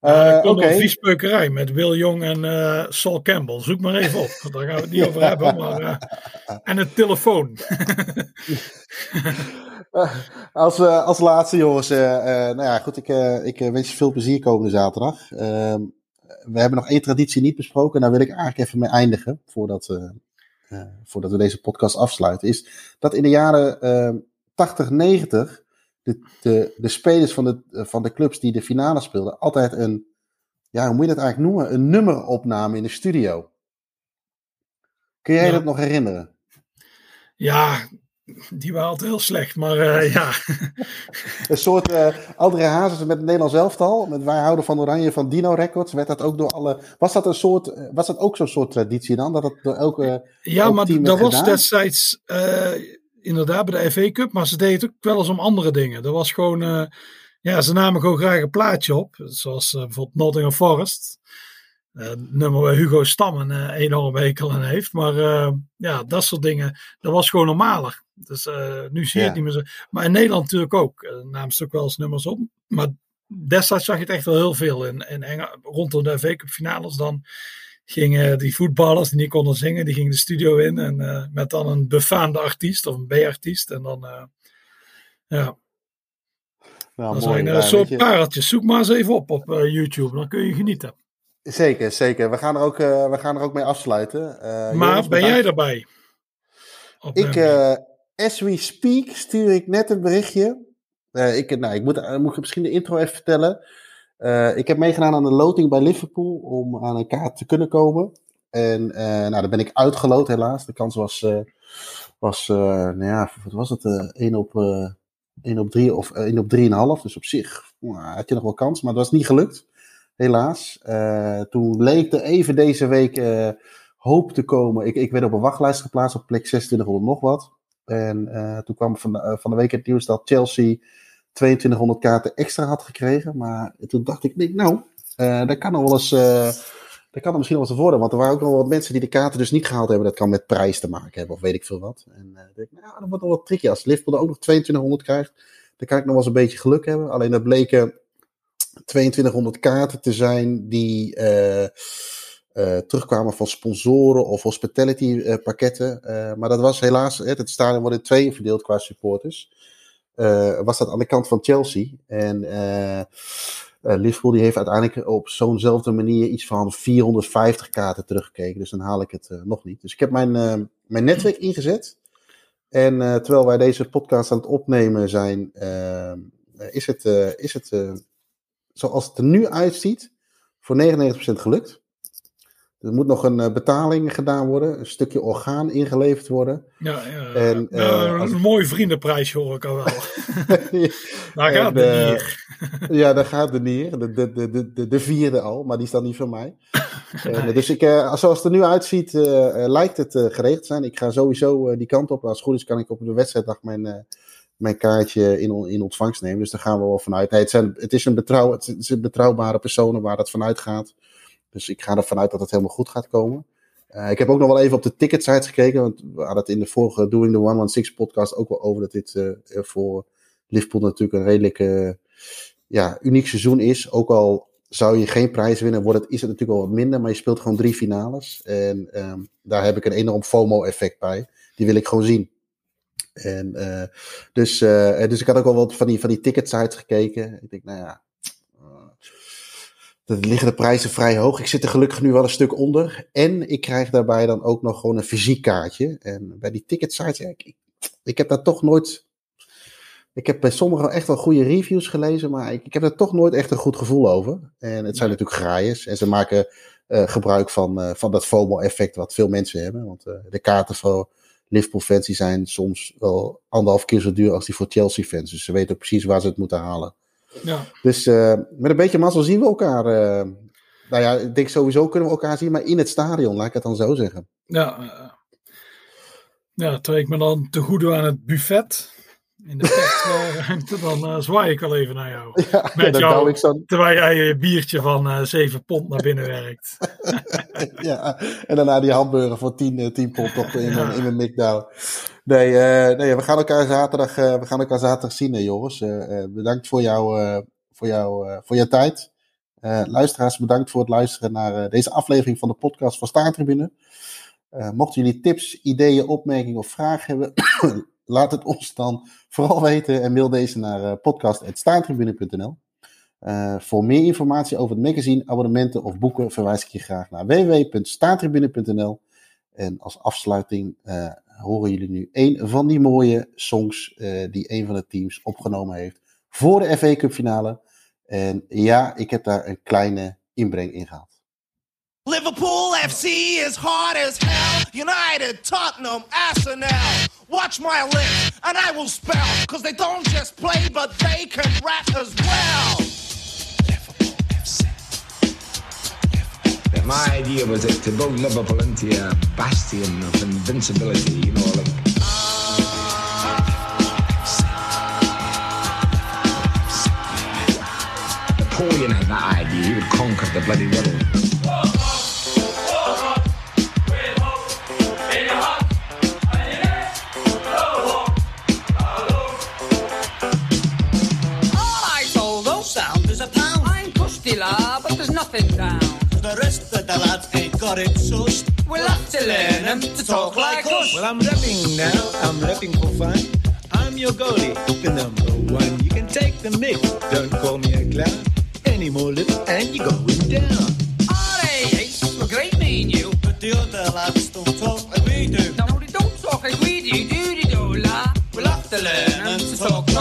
Uh, okay. een viespeukerij met Will Jong en uh, Saul Campbell. Zoek maar even op, daar gaan we het niet over hebben. Maar, uh, en een telefoon. als, als laatste jongens, nou ja goed, ik, ik wens je veel plezier komende zaterdag. We hebben nog één traditie niet besproken. En daar wil ik eigenlijk even mee eindigen. Voordat, uh, uh, voordat we deze podcast afsluiten. Is dat in de jaren uh, 80, 90. De, de, de spelers van de, van de clubs die de finale speelden. altijd een. Ja, hoe moet je dat eigenlijk noemen? Een nummeropname in de studio. Kun jij ja. dat nog herinneren? Ja, die waren altijd heel slecht, maar uh, ja. Een soort uh, André Hazes met het Nederlands elftal. Met wij houden van Oranje van Dino Records. Werd dat ook door alle. Was dat, een soort, was dat ook zo'n soort traditie dan? Dat het door elke. Ja, maar dat was destijds uh, inderdaad bij de FA Cup. Maar ze deden het ook wel eens om andere dingen. Dat was gewoon. ja, ze namen gewoon graag een plaatje op. Zoals bijvoorbeeld Nottingham Forest. Uh, nummer waar Hugo Stammen uh, enorm hekel aan heeft. Maar uh, ja, dat soort dingen, dat was gewoon normaler. Dus nu zie je ja. het niet meer zo. Maar in Nederland natuurlijk ook. Namen ze ook wel eens nummers op. Maar destijds zag je het echt wel heel veel. In, in Engel, rondom de FA Cup finales dan gingen die voetballers die niet konden zingen, die gingen de studio in. En met dan een befaamde artiest of een B-artiest. En dan, ja... Nou, dan zijn er een soort je... pareltjes. Zoek maar eens even op op YouTube, dan kun je genieten. Zeker, zeker. We gaan er ook, uh, we gaan er ook mee afsluiten. Uh, maar ben jij erbij? ik, uh, as we speak, stuur ik net een berichtje Uh, ik, nou, ik moet, uh, moet misschien de intro even vertellen. Uh, ik heb meegedaan aan de loting bij Liverpool om aan een kaart te kunnen komen. En nou, daar ben ik uitgeloot helaas. De kans was, was nou ja, wat was het? 1 op, 1 op 3 of 1 op 3,5. Dus op zich nou, had je nog wel kans, maar dat was niet gelukt. Helaas. toen leek er even deze week hoop te komen. Ik, ik werd op een wachtlijst geplaatst op plek 2600 nog wat. En uh, toen kwam van, uh, van de week het nieuws dat Chelsea 2200 kaarten extra had gekregen. Maar toen dacht ik, nee, nou, dat kan nog wel eens. dat kan er misschien wel eens worden. Want er waren ook nog wat mensen die de kaarten dus niet gehaald hebben. Dat kan met prijs te maken hebben, of weet ik veel wat. En denk ik, nou, dat wordt wel wat tricky. Als Liverpool er ook nog 2200 krijgt, dan kan ik nog wel eens een beetje geluk hebben. Alleen dat bleken 2200 kaarten te zijn die uh, terugkwamen van sponsoren of hospitality uh, pakketten. Maar dat was helaas, het stadion wordt in tweeën verdeeld qua supporters. was dat aan de kant van Chelsea. En Liverpool die heeft uiteindelijk op zo'nzelfde manier iets van 450 kaarten teruggekeken. Dus dan haal ik het nog niet. Dus ik heb mijn, mijn netwerk ingezet. En terwijl wij deze podcast aan het opnemen zijn, is het, is het zoals het er nu uitziet, voor 99% gelukt. Er moet nog een uh, betaling gedaan worden, een stukje orgaan ingeleverd worden. Ja, ja. En, uh, als... een mooi vriendenprijsje hoor ik al wel. daar gaat de eh, nier. ja, daar gaat de nier. De, de, de, de, de vierde al, maar die is dan niet van mij. en, dus ik, zoals het er nu uitziet, lijkt het geregeld zijn. Ik ga sowieso die kant op. Als het goed is, kan ik op de wedstrijddag mijn, mijn kaartje in, in ontvangst nemen. Dus daar gaan we wel vanuit. Nee, het, zijn, het, is een betrouw, het betrouwbare personen waar dat vanuit gaat. Dus ik ga ervan uit dat het helemaal goed gaat komen. Uh, ik heb ook nog wel even op de ticketsites gekeken. Want we hadden het in de vorige Doing the 116 podcast ook wel over dat dit uh, voor Liverpool natuurlijk een redelijk ja, uniek seizoen is. Ook al zou je geen prijs winnen, wordt het, is het natuurlijk wel wat minder. Maar je speelt gewoon drie finales. En um, daar heb ik een enorm FOMO-effect bij. Die wil ik gewoon zien. En, dus, dus ik had ook al wat van die, van die ticketsites gekeken. Ik denk, nou ja, dan liggen de prijzen vrij hoog. Ik zit er gelukkig nu wel een stuk onder. En ik krijg daarbij dan ook nog gewoon een fysiek kaartje. En bij die ticketsite, ja, ik, ik heb daar toch nooit... Ik heb bij sommigen echt wel goede reviews gelezen, maar ik, ik heb daar toch nooit echt een goed gevoel over. En het zijn natuurlijk graaiers. En ze maken uh, gebruik van, van dat FOMO-effect wat veel mensen hebben. Want de kaarten voor Liverpool-fans zijn soms wel anderhalf keer zo duur als die voor Chelsea-fans. Dus ze weten precies waar ze het moeten halen. Ja. Dus uh, met een beetje mazzel zien we elkaar. Uh, nou ja, ik denk sowieso kunnen we elkaar zien, maar in het stadion, laat ik het dan zo zeggen. Ja, uh, ja trek ik me dan te goede aan het buffet. In de ruimte, dan zwaai ik wel even naar jou. Ja, met jou ik zo... Terwijl jij je biertje van 7 pond naar binnen werkt. ja, en daarna die hamburger voor 10, 10 pond toch in, ja. in mijn mikdown. Nee, uh, nee, we gaan elkaar zaterdag, uh, we gaan elkaar zaterdag zien, hè, Joris. Uh, bedankt voor, jou, voor, jou, voor je tijd. luisteraars, bedankt voor het luisteren naar deze aflevering van de podcast van Staartribune. mochten jullie tips, ideeën, opmerkingen of vragen hebben, laat het ons dan vooral weten en mail deze naar podcast.staartribune.nl. voor meer informatie over het magazine, abonnementen of boeken verwijs ik je graag naar www.staartribune.nl. En als afsluiting horen jullie nu een van die mooie songs uh, die een van de teams opgenomen heeft voor de FA Cup finale. En ja, ik heb daar een kleine inbreng in gehad. Liverpool FC is hard as hell. United, Tottenham, Arsenal. Watch my lips and I will spell. Cause they don't just play, but they can rap as well. My idea was to build Liverpool into a bastion of invincibility, you know, like. Napoleon had that idea, he would conquer the bloody world. still are, but there's nothing down. The rest of the lads ain't got it sussed. We'll have to learn them to talk like us. Well, I'm rapping now, I'm rapping for fun. I'm your goalie, the number one. You can take the mic, don't call me a clown. Any more and you're going down. R.A.H. were great, me and you. But the other lads don't talk like we do. No, they don't talk like we do, do they, do la? We'll have to learn them to talk